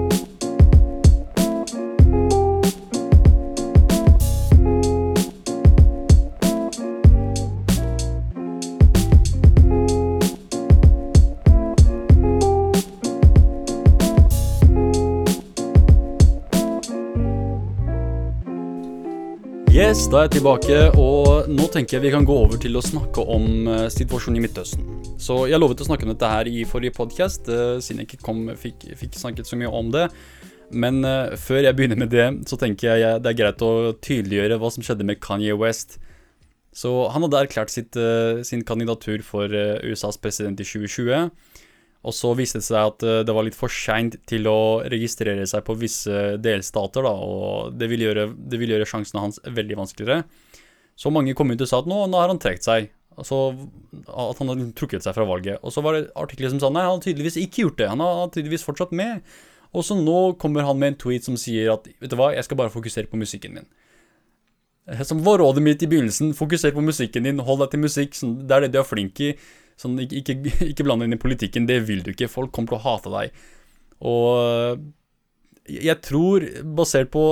Da er jeg tilbake, og nå tenker jeg vi kan gå over til å snakke om uh, situasjonen i Midtøsten. Så jeg lovet å snakke om dette her i forrige podkast, uh, siden jeg ikke kom, fikk, fikk, snakket så mye om det. Men uh, før jeg begynner med det, så tenker jeg det er greit å tydeliggjøre hva som skjedde med Kanye West. Så han hadde erklært sitt, sin kandidatur for USAs president i 2020. Og så viste det seg at eh, det var litt for seint til å registrere seg på visse delstater, da, og det ville gjøre, det ville gjøre sjansene hans veldig vanskeligere. Så mange kom ut og sa at nå, nå har han trukket seg. Altså at han har trukket seg fra valget. Og så var det artikler som sa nei, han har tydeligvis ikke gjort det. Han har tydeligvis fortsatt med. Og så nå kommer han med en tweet som sier at vet du hva, jeg skal bare fokusere på musikken min. Som var rådet mitt i begynnelsen, fokuser på musikken din, hold deg til musikk, det er det du er flink i. Sånn, ikke, ikke, <laughs> ikke blande inn i politikken, det vil du ikke. Folk kommer til å hate deg. Og jeg tror, basert på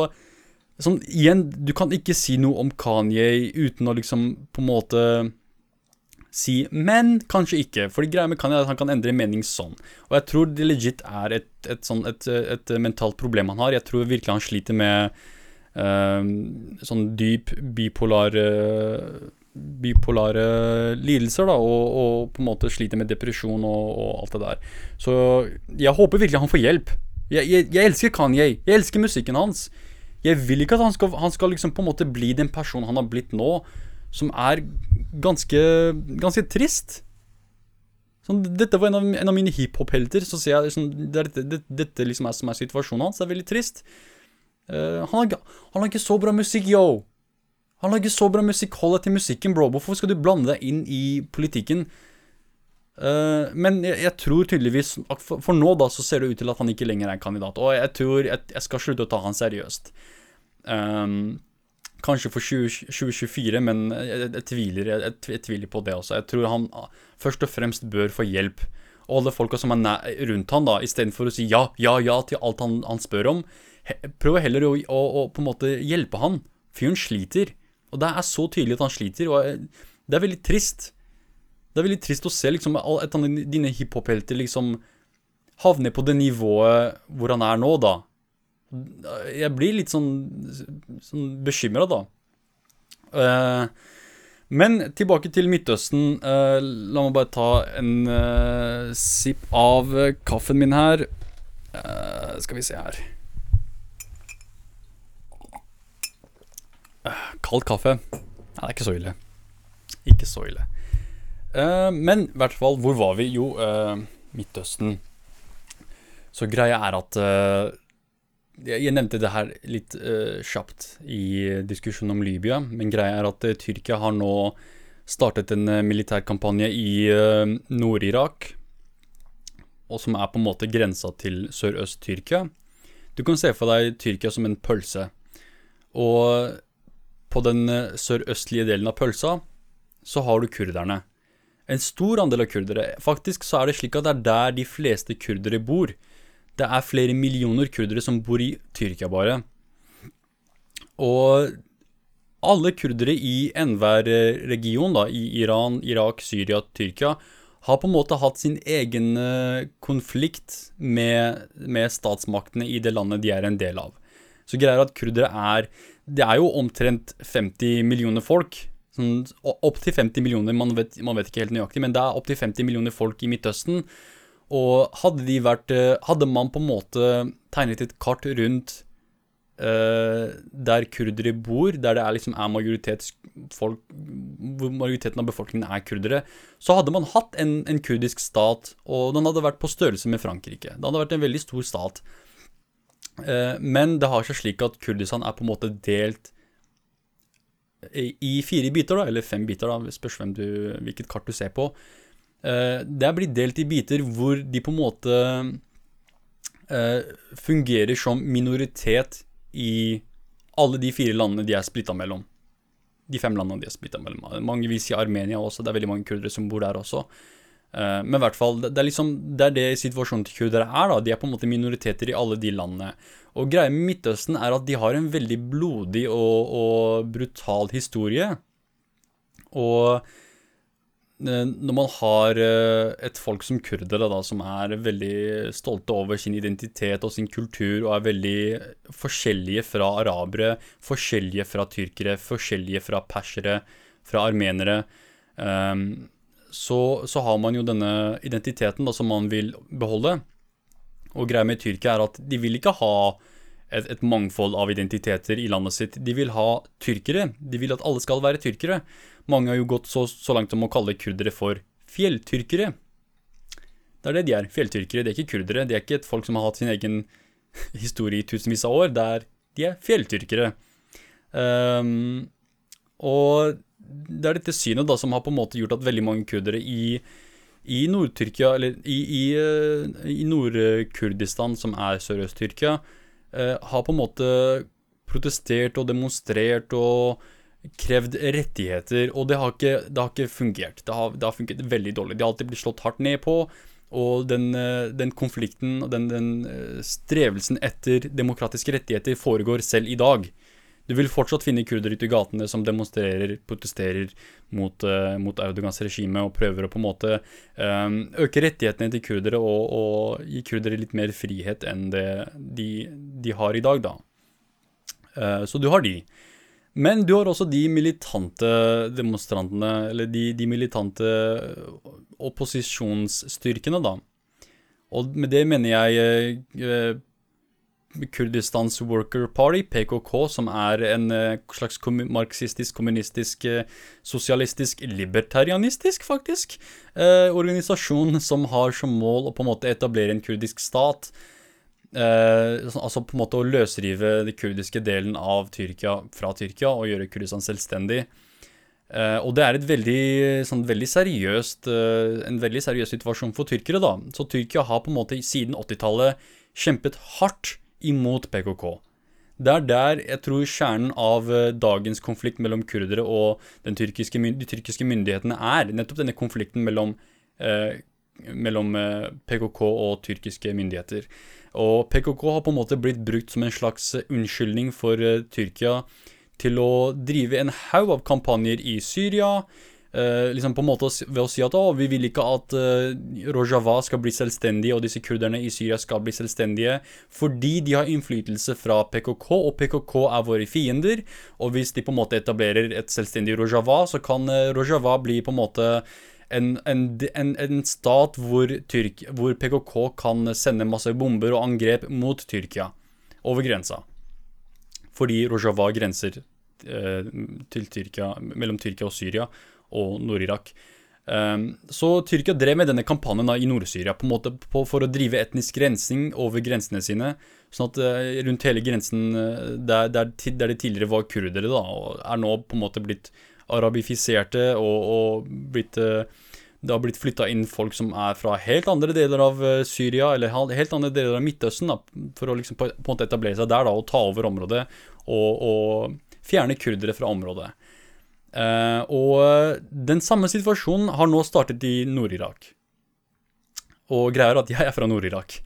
Sånn, igjen, du kan ikke si noe om Kanye uten å liksom på en måte si Men kanskje ikke. For greia med Kanye er at han kan endre mening sånn. Og jeg tror det legit er et, et, sånn, et, et mentalt problem han har. Jeg tror virkelig han sliter med uh, sånn dyp bipolare bipolare lidelser, da, og, og, på en måte sliter med depresjon og, og, alt det der. Så jeg håper virkelig han får hjelp. Jeg, jeg, jeg elsker Kanye. Jeg elsker musikken hans. Jeg vil ikke at han skal, han skal liksom på en måte bli den personen han har blitt nå, som er ganske, ganske trist. Sånn, dette var en av, en av mine hiphop-helter. Så ser jeg sånn, det er, det, dette liksom er som er situasjonen hans. Det er veldig trist. Uh, han, har, han har ikke så bra musikk, yo. Han lager så bra musikk. Hold deg til musikken, bro. Hvorfor skal du blande deg inn i politikken? Uh, men jeg, jeg, tror tydeligvis for, for, nå da så ser det ut til at han ikke lenger er kandidat. Og jeg tror jeg, jeg skal slutte å ta han seriøst. Um, kanskje for 20, 2024, men jeg, jeg tviler, jeg, tviler på det også. Jeg tror han først og fremst bør få hjelp. Og alle folka som er rundt han da, istedenfor å si ja, ja, ja til alt han, han spør om, he, prøv heller å, å, å, på en måte hjelpe han. Fyren sliter. Og det er så tydelig at han sliter, og det er veldig trist. Det er veldig trist å se liksom et av dine hiphop-helter liksom havne på det nivået hvor han er nå, da. Jeg blir litt sånn, sånn bekymra, da. Uh, men tilbake til Midtøsten. Uh, la meg bare ta en uh, sipp av kaffen min her. skal vi se her Kald kaffe. Ja, det er ikke så ille. Ikke så ille. Uh, men i hvert fall, hvor var vi? Jo, uh, Midtøsten. Så greia er at uh, Jeg nevnte det her litt kjapt i diskusjonen om Libya, men greia er at Tyrkia har nå startet en militærkampanje i Nord-Irak, og som er på en måte grensa til sørøst-Tyrkia. Du kan se for deg Tyrkia som en pølse. Og på den eh, sørøstlige delen av pølsa så har du kurderne. En stor andel av kurdere. Faktisk så er det slik at det er der de fleste kurdere bor. Det er flere millioner kurdere som bor i Tyrkia bare. Og alle kurdere i enhver eh, region, da, i Iran, Irak, Syria, Tyrkia, har på en måte hatt sin egen eh, konflikt med, med statsmaktene i det landet de er en del av. Så greier at kurdere er det er jo omtrent 50 millioner folk. Sånn, Opptil 50 millioner, man vet, man vet, ikke helt nøyaktig, men det er opptil 50 millioner folk i Midtøsten. Og hadde de vært eh, Hadde man på en måte tegnet et kart rundt uh, der kurdere bor, der det er liksom er majoritetsfolk Hvor majoriteten av befolkningen er kurdere, så hadde man hatt en, en kurdisk stat, og den hadde vært på størrelse med Frankrike. Det hadde vært en veldig stor stat. Eh, men det har seg slik at Kurdistan er på en måte delt i fire biter, da, eller fem biter, da, spørs du, hvilket kart du ser på. Eh, det er blitt delt i biter hvor de på en måte eh, fungerer som minoritet i alle de fire landene de er splitta mellom. De fem landene de er splitta mellom. Mange vil si Armenia også, det er veldig mange kurdere som bor der også. Uh, men i hvert fall, det, er liksom, det er det situasjonen til kurdere er. da, De er på en måte minoriteter i alle de landene. Og greia med Midtøsten er at de har en veldig blodig og, og brutal historie. Og uh, når man har uh, et folk som kurdere, da, som er veldig stolte over sin identitet og sin kultur, og er veldig forskjellige fra arabere, forskjellige fra tyrkere, forskjellige fra persere, fra armenere um, så, så, har man jo denne identiteten da, som man vil beholde. Og greia med Tyrkia er at de vil ikke ha et, et, mangfold av identiteter i landet sitt. De vil ha tyrkere. De vil at alle skal være tyrkere. Mange har jo gått så, så langt som å kalle kurdere for fjelltyrkere. Det er det de er. Fjelltyrkere. De er ikke kurdere. De er ikke et folk som har hatt sin egen <laughs> historie i tusenvis av år. Det er, de er fjelltyrkere. Um, og det er dette synet da som har på en måte gjort at veldig mange kurdere i, i Nord-Tyrkia, eller i, i, eh, i Nord-Kurdistan, som er Sørøst-Tyrkia, eh, har på en måte protestert og demonstrert og krevd rettigheter, og det har ikke, det har ikke fungert. Det har, det har fungert veldig dårlig. De har alltid blitt slått hardt ned på, og den, eh, den konflikten og den, den, eh, strevelsen etter demokratiske rettigheter foregår selv i dag. Du vil fortsatt finne kurdere ute i gatene som demonstrerer, protesterer mot, uh, mot Erdogans regime og prøver å på en måte um, øke rettighetene til kurdere og, og, gi kurdere litt mer frihet enn det de, de har i dag, da. Uh, så du har de. Men du har også de militante demonstrantene, eller de, de militante opposisjonsstyrkene, da. Og med det mener jeg eh, Kurdistans Worker Party, PKK, som er en eh, slags marxistisk, kommunistisk, eh, sosialistisk, libertarianistisk, faktisk, eh, organisasjon som har som mål å på en måte etablere en kurdisk stat Eh, altså på en måte å løsrive den kurdiske delen av Tyrkia fra Tyrkia og gjøre Kurdistan selvstendig. Eh, og det er et veldig, sånn, veldig seriøst, eh, en veldig seriøs situasjon for tyrkere. da. Så Tyrkia har på en måte siden 80-tallet kjempet hardt imot PKK. Det er der jeg tror kjernen av eh, dagens konflikt mellom kurdere og tyrkiske, de tyrkiske myndighetene er. Nettopp denne konflikten mellom, eh, mellom eh, PKK og tyrkiske myndigheter. Og PKK har på en måte blitt brukt som en slags unnskyldning for eh, Tyrkia til å drive en haug av kampanjer i Syria. Uh, liksom på en måte ved å si at å, vi vil ikke at uh, Rojava skal bli selvstendig, og disse kurderne i Syria skal bli selvstendige, fordi de har innflytelse fra PKK, og PKK er våre fiender. Og hvis de på en måte etablerer et selvstendig Rojava, så kan uh, Rojava bli på en måte en, en, en, en stat hvor, Tyrk, hvor, PKK kan sende masse bomber og angrep mot Tyrkia over grensa. Fordi Rojava grenser til Tyrkia, mellom Tyrkia og Syria og Nord-Irak. Um, så Tyrkia drev med denne kampanjen i Nord-Syria på en måte for å drive etnisk rensing over grensene sine. Sånn at uh, rundt hele grensen uh, der, der, der, det tidligere var kurdere, da, er nå på en måte blitt arabifiserte og, og blitt uh, det har blitt flytta inn folk som er fra helt andre deler av Syria, eller helt andre deler av Midtøsten, da, for å liksom på, en måte etablere seg der da, og ta over området og, og fjerne kurdere fra området. Uh, og den samme situasjonen har nå startet i Nord-Irak. Og greia er at jeg er fra Nord-Irak.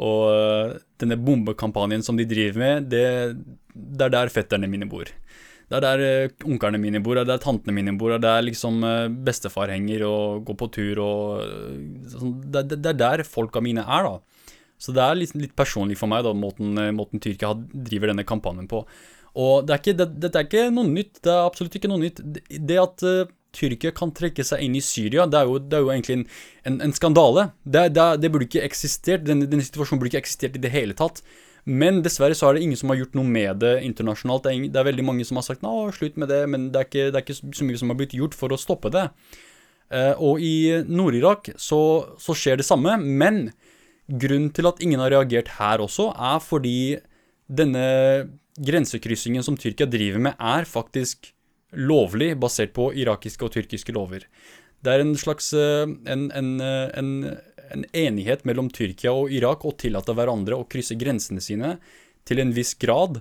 Og denne bombekampanjen som de driver med, det, det er der fetterne mine bor. Det er der uh, onklene mine bor, det er der tantene mine bor, det er der liksom uh, bestefar henger og går på tur og uh, sånn. det, det, det, er der folka mine er, da. Så det er litt, litt personlig for meg, da, måten, måten Tyrkia driver denne kampanjen på. Og det er ikke, det, dette er ikke noe nytt. Det er absolutt ikke noe nytt. Det, at Tyrkia kan trekke seg inn i Syria, det er jo, det er jo egentlig en, en, en skandale. Det, det, burde ikke eksistert, denne, denne situasjonen burde ikke eksistert i det hele tatt. Men dessverre så er det ingen som har gjort noe med det internasjonalt. Det er, det er veldig mange som har sagt nå, slutt med det, men det er, ikke, det er, ikke, så mye som har blitt gjort for å stoppe det. Uh, og i Nord-Irak så, så, skjer det samme, men grunnen til at ingen har reagert her også, er fordi denne grensekryssingen som Tyrkia driver med, er faktisk lovlig, basert på irakiske og tyrkiske lover. Det er en slags uh, en, en, uh, en en enighet mellom Tyrkia og Irak å tillate hverandre å krysse grensene sine til en viss grad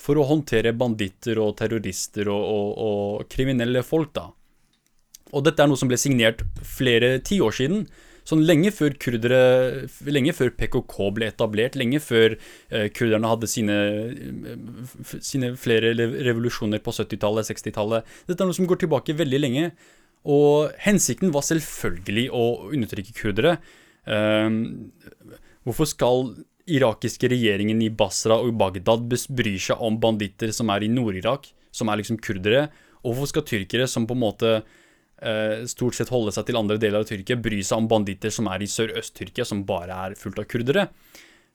for å håndtere banditter og terrorister og, og, og kriminelle folk, da. Og dette er noe som ble signert flere tiår siden. Sånn lenge før kurdere Lenge før PKK ble etablert, lenge før eh, kurderne hadde sine, sine flere revolusjoner på 70-tallet, 60-tallet. Dette er noe som går tilbake veldig lenge. Og hensikten var selvfølgelig å undertrykke kurdere. Um, hvorfor skal irakiske regjeringen i Basra og Bagdad bry seg om banditter som er i Nord-Irak, som er liksom kurdere? Og hvorfor skal tyrkere, som på en måte stort sett holde seg til andre deler av Tyrkia, bry seg om banditter som er i Sør-Øst-Tyrkia, som bare er fullt av kurdere?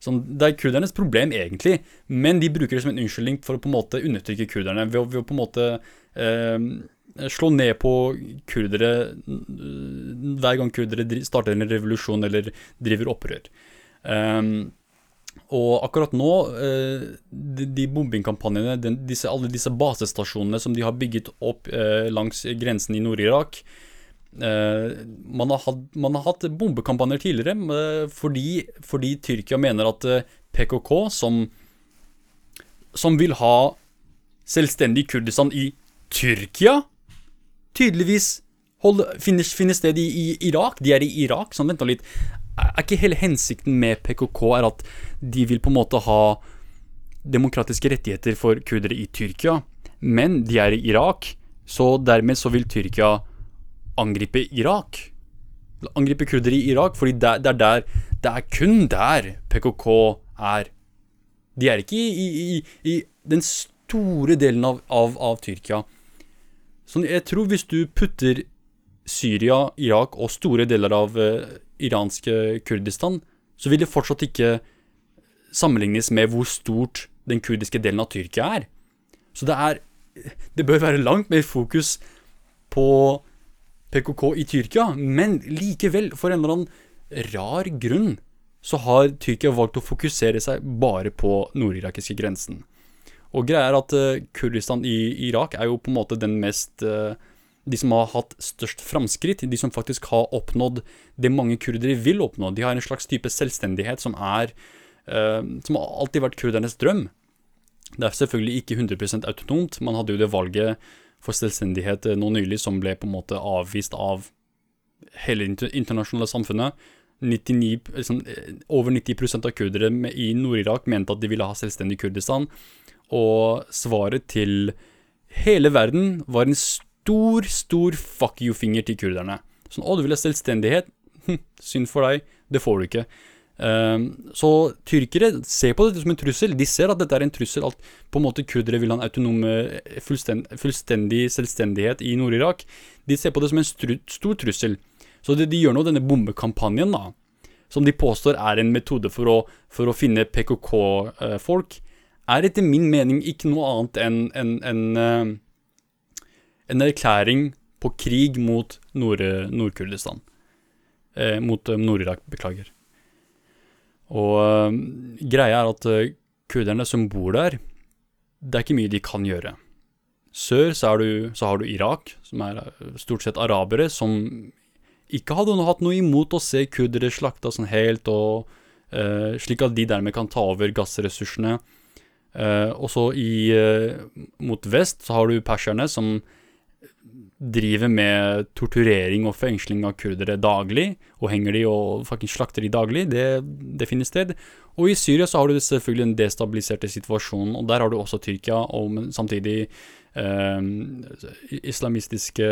Så det er kurdernes problem, egentlig, men de bruker det som en unnskyldning for å på en måte undertrykke kurderne ved å, ved å på en måte eh, slå ned på kurdere hver gang kurdere starter en revolusjon eller driver opprør. Um, og akkurat nå, uh, de, de bombingkampanjene, den, disse, alle disse basestasjonene som de har bygget opp eh, langs grensen i Nord-Irak eh, man, man, har hatt bombekampanjer tidligere fordi, fordi, Tyrkia mener at PKK, som, som vil ha selvstendig Kurdistan i Tyrkia tydeligvis finner, finner sted i, i Irak. De er i Irak. Sånn, vent nå litt. Er ikke hele hensikten med PKK er at de vil på en måte ha demokratiske rettigheter for kurdere i Tyrkia, men de er i Irak, så dermed så vil Tyrkia angripe Irak. Angripe kurdere i Irak, fordi det, det, er der Det er kun der PKK er. De er ikke i, i, i den store delen av, av, av Tyrkia. Så jeg tror hvis du putter Syria, Irak og store deler av uh, iranske Kurdistan, så vil det fortsatt ikke sammenlignes med hvor stort den kurdiske delen av Tyrkia er. Så det er Det bør være langt mer fokus på PKK i Tyrkia, men likevel, for en eller annen rar grunn, så har Tyrkia valgt å fokusere seg bare på nordirakiske grensen. Og greia er at uh, Kurdistan i Irak er jo på en måte den mest uh, De som har hatt størst framskritt, de som faktisk har oppnådd det mange kurdere vil oppnå. De har en slags type selvstendighet som er uh, Som har alltid vært kurdernes drøm. Det er selvfølgelig ikke 100 autonomt. Man hadde jo det valget for selvstendighet nå nylig som ble på en måte avvist av hele det internasjonale samfunnet. 99, liksom, over 90% av kurdere i Nord-Irak mente at de ville ha selvstendig Kurdistan. Og svaret til hele verden var en stor, stor stor fuck you-finger til kurderne. Sånn 'Å, du vil ha selvstendighet?' Hm, synd for deg, det får du ikke. Um, så tyrkere ser på dette som en trussel. De ser at dette er en trussel, at på en måte kurdere vil ha en autonom, fullstend, fullstendig selvstendighet i Nord-Irak. De ser på det som en stru, stor trussel. Så det de gjør nå, denne bombekampanjen, da, som de påstår er en metode for å, for å finne PKK-folk, er etter min mening ikke noe annet enn en, en, uh, en, erklæring på krig mot Nord-Kurdistan. Eh, mot um, Nord-Irak, beklager. Og eh, greia er at eh, kurderne som bor der, det er ikke mye de kan gjøre. Sør så, du, så har du Irak, som er stort sett arabere, som ikke hadde hatt noe imot å se kurdere slakta sånn helt, og slik at de dermed kan ta over gassressursene Uh, og så i mot vest så har du perserne som driver med torturering og fengsling av kurdere daglig, og henger de og faktisk slakter de daglig. Det, det finner sted. Og i Syria så har du selvfølgelig den destabiliserte situasjonen, og der har du også Tyrkia, og samtidig eh, islamistiske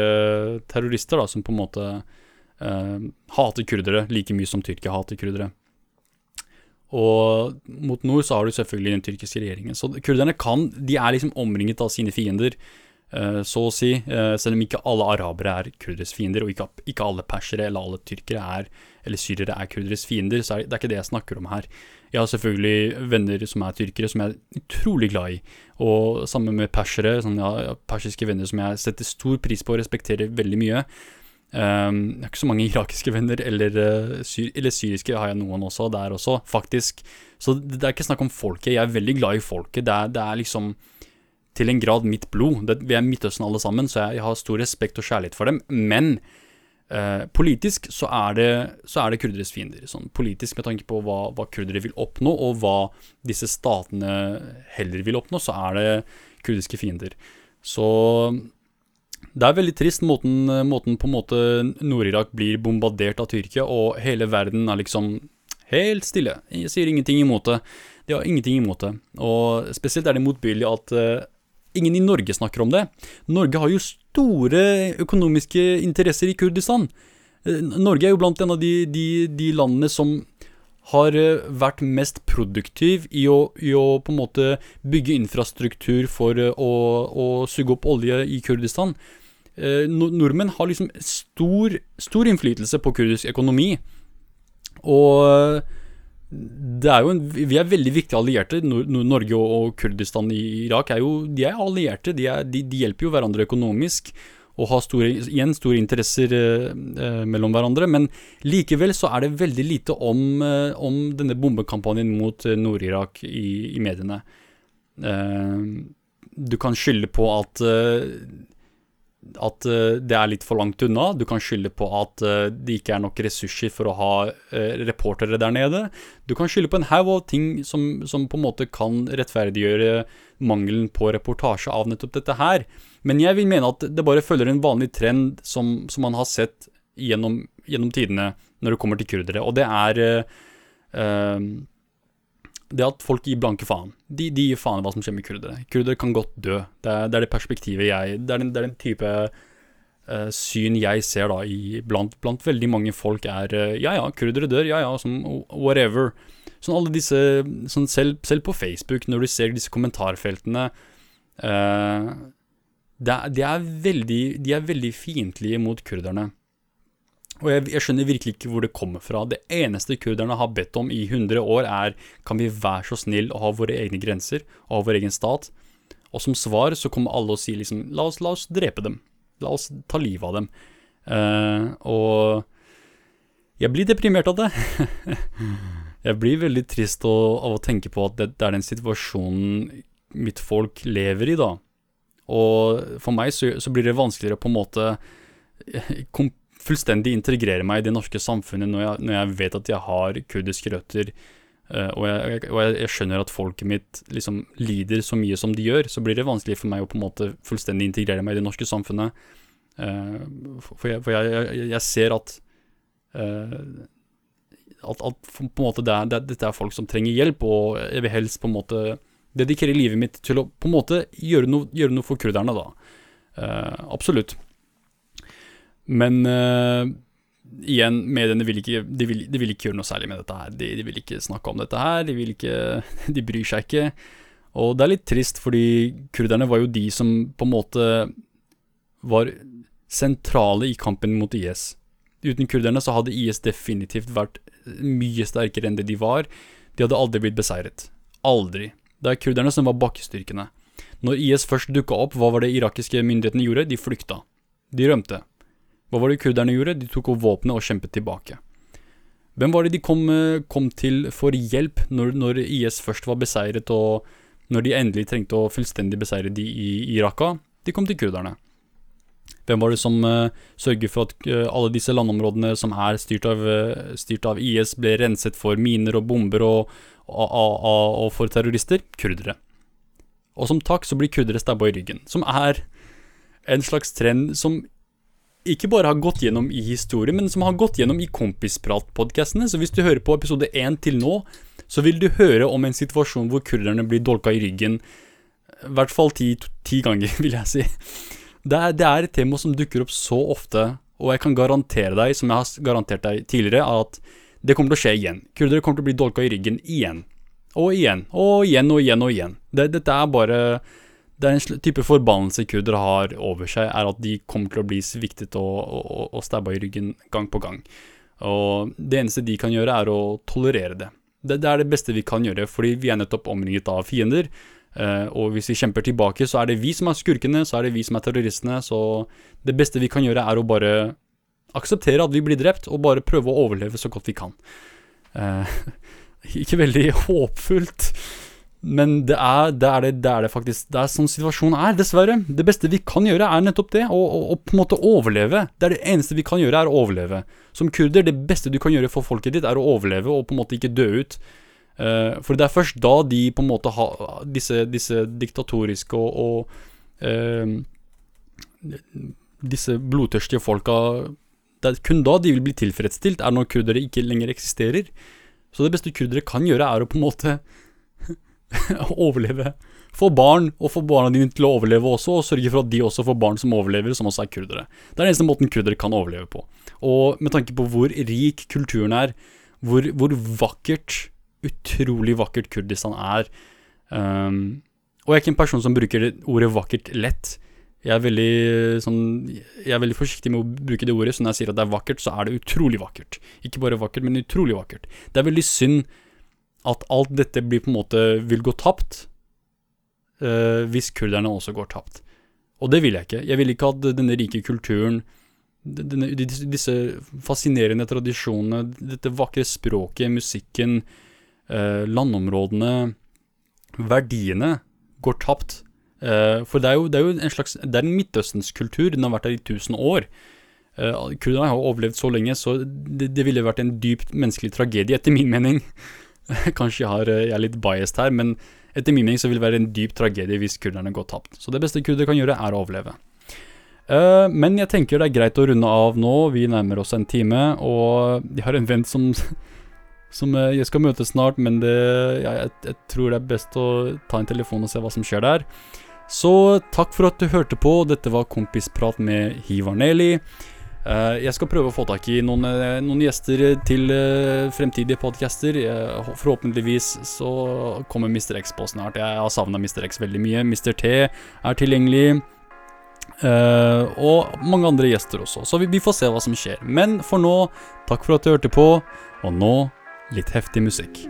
terrorister da, som på en måte hater kurdere like mye som Tyrkia hater kurdere. Og mot nord så har du selvfølgelig den tyrkiske regjeringen. Så kurderne kan De er liksom omringet av sine fiender, så å si. Uh, selv om ikke alle arabere er kurderes fiender, og ikke, ikke, alle persere eller alle tyrkere er eller syrere er kurderes fiender, så er det, det er ikke det jeg snakker om her. Jeg har selvfølgelig venner som er tyrkere, som jeg er utrolig glad i. Og sammen med persere, sånn, ja, persiske venner som jeg setter stor pris på og respekterer veldig mye. Um, jeg har ikke så mange <laughs> irakiske venner, eller, uh, syr eller, syriske har jeg noen også, der også, faktisk. Så det, det er ikke snakk om folket. Jeg er veldig glad i folket. Det er, det er liksom til en grad mitt blod. Det, vi er Midtøsten alle sammen, så jeg, jeg, har stor respekt og kjærlighet for dem. Men eh, politisk så er, det, så er det kurderes fiender. Sånn politisk med tanke på hva, hva kurdere vil oppnå, og hva disse statene heller vil oppnå, så er det kurdiske fiender. Så det er veldig trist måten, måten på en måte Nord-Irak blir bombardert av Tyrkia, og hele verden er liksom helt stille. Jeg sier ingenting imot det. De har ingenting imot det. Og spesielt er det motbydelig at uh, ingen i Norge snakker om det. Norge har jo store økonomiske interesser i Kurdistan. Uh, Norge er jo blant en av de, de, de landene som har eh, vært mest produktiv i å, i å, på en måte bygge infrastruktur for å, å suge opp olje i Kurdistan eh, nordmenn har liksom stor, stor innflytelse på kurdisk økonomi. Og er en, vi er veldig viktige allierte. Norge og, Kurdistan i Irak er jo de er allierte. De, er, de, de hjelper jo hverandre økonomisk og har store, igjen store interesser eh, eh, mellom hverandre. Men likevel så er det veldig lite om, eh, om denne bombekampanjen mot eh, Nord-Irak i, i, mediene. Eh, du kan skylde på at eh, at uh, det er litt for langt unna. Du kan skylde på at uh, det ikke er nok ressurser for å ha uh, reportere der nede. Du kan skylde på en haug av ting som, som, på en måte kan rettferdiggjøre mangelen på reportasje av nettopp dette her. Men jeg vil mene at det bare følger en vanlig trend som, som man har sett gjennom, gjennom, tidene når det kommer til kurdere, og det er uh, det at folk gir blanke faen. De, de gir faen i hva som skjer med kurdere. Kurdere kan godt dø. Det er det, er det perspektivet jeg Det er den, det er den type uh, syn jeg ser da i, blant, blant, veldig mange folk er uh, Ja ja, kurdere dør, ja ja, som whatever. Sånn alle disse sånn selv, selv, på Facebook, når du ser disse kommentarfeltene uh, det, de, er veldig, De er veldig fiendtlige mot kurderne. Og jeg, jeg, skjønner virkelig ikke hvor det kommer fra. Det eneste kurderne har bedt om i 100 år, er kan vi være så snill å ha våre egne grenser og ha vår egen stat. Og som svar så kommer alle og sier liksom la oss, la oss drepe dem. La oss ta livet av dem. Uh, og jeg blir deprimert av det. <laughs> jeg blir veldig trist av, å tenke på at det, det, er den situasjonen mitt folk lever i, da. Og for meg så, så blir det vanskeligere på en måte kom, fullstendig integrere meg i det norske samfunnet når jeg, når jeg vet at jeg har kurdiske røtter, uh, og, jeg, og jeg, jeg, skjønner at folket mitt liksom lider så mye som de gjør, så blir det vanskelig for meg å på en måte fullstendig integrere meg i det norske samfunnet. Uh, for, jeg, for jeg, ser at uh, at, at på en måte det er, det, dette er folk som trenger hjelp, og jeg vil helst på en måte dedikere livet mitt til å på en måte gjøre noe, gjøre noe for kurderne, da. absolutt. Men uh, igjen, mediene vil ikke, de vil, de vil, ikke gjøre noe særlig med dette her. De, de, vil ikke snakke om dette her, de, ikke, <laughs> de bryr seg ikke. Og det er litt trist, fordi kurderne var jo de som på en måte var sentrale i kampen mot IS. Uten kurderne så hadde IS definitivt vært mye sterkere enn det de var. De hadde aldri blitt beseiret. Aldri. Det er kurderne som var bakkestyrkene. Når IS først dukka opp, hva var det irakiske myndighetene gjorde? De flykta. De rømte. Hva var det kurderne gjorde? De tok opp våpenet og kjempet tilbake. Hvem var det de kom, eh, kom til for hjelp når, når, IS først var beseiret, og når de endelig trengte å fullstendig beseire de i, Iraka? De kom til kurderne. Hvem var det som uh, sørget for at uh, alle disse landområdene som er styrt av, uh, styrt av, IS, ble renset for miner og bomber og, og, og, og for terrorister? Kurdere. Og som takk så blir kurdere stabba i ryggen. Som er en slags trend som ikke bare har gått gjennom i historie, men som har gått gjennom i Kompisprat-podkastene. Så hvis du hører på episode én til nå, så vil du høre om en situasjon hvor kurderne blir dolka i ryggen. I hvert fall ti, ti ganger, <laughs> vil jeg si. Det er, det er, et tema som dukker opp så ofte, og jeg kan garantere deg, som jeg har garantert deg tidligere, at det kommer til å skje igjen. Kurdere kommer til å bli dolka i ryggen igjen. Og igjen, og igjen og igjen og igjen. Det, dette er bare det er en type forbannelse kurdere har over seg, er at de kommer til å bli sviktet og, og, og stabba i ryggen gang på gang. Og det eneste de kan gjøre, er å tolerere det. det. det. er det beste vi kan gjøre, fordi vi er nettopp omringet av fiender. Uh, og hvis vi kjemper tilbake, så er det vi som er skurkene, så er det vi som er terroristene. Så det beste vi kan gjøre, er å bare akseptere at vi blir drept, og bare prøve å overleve så godt vi kan. Uh, <laughs> ikke veldig <laughs> håpfullt. Men det er det, er det, det er det, faktisk Det er sånn situasjonen er, dessverre. Det beste vi kan gjøre, er nettopp det. Å på en måte overleve. Det er det eneste vi kan gjøre, er å overleve. Som kurder, det beste du kan gjøre for folket ditt, er å overleve og på en måte ikke dø ut. Uh, for det er først da de på en måte har disse, disse diktatoriske og, og uh, Disse blodtørstige folka Det er kun da de vil bli tilfredsstilt, er når kurdere ikke lenger eksisterer. Så det beste kurdere kan gjøre, er å på en måte <laughs> overleve. Få barn, og få barna dine til å overleve også, og sørge for at de også får barn som overlever, som også er kurdere. Det er den eneste måten kurdere kan overleve på. Og med tanke på hvor rik kulturen er, hvor, hvor vakkert, utrolig vakkert Kurdistan er um, Og jeg er ikke en person som bruker ordet vakkert lett. Jeg er, veldig, sånn, jeg er veldig forsiktig med å bruke det ordet, så når jeg sier at det er vakkert, så er det utrolig vakkert. Ikke bare vakkert, men utrolig vakkert. Det er veldig synd at alt dette blir på en måte vil gå tapt uh, hvis kurderne også går tapt. Og det vil jeg ikke. Jeg vil ikke at denne rike kulturen, denne, disse fascinerende tradisjonene, dette vakre språket, musikken, uh, landområdene, verdiene går tapt. Uh, for det er, jo, det er, jo, en slags Det er en midtøstenskultur. Den har vært der i tusen år. Kurderne har overlevd så lenge, så det, det ville vært en dypt menneskelig tragedie, etter min mening. <laughs> Kanskje jeg, har, eh, jeg, er litt biased her, men etter min mening så vil det være en dyp tragedie hvis kurderne går tapt. Så det beste kurder kan gjøre, er å overleve. Uh, men jeg tenker det er greit å runde av nå. Vi nærmer oss en time, og jeg har en venn som <laughs> som uh, jeg skal møte snart, men det, jeg, jeg, tror det er best å ta en telefon og se hva som skjer der. Så takk for at du hørte på. Dette var Kompisprat med Hivar Neli. Uh, jeg skal prøve å få tak i noen, noen gjester til uh, fremtidige podcaster. Forhåpentligvis så kommer Mr. X på snart. Jeg har savna Mr. X veldig mye. Mr. T er tilgjengelig. og mange andre gjester også. Så vi, vi får se hva som skjer. Men for nå, takk for at du hørte på. Og nå litt heftig musikk.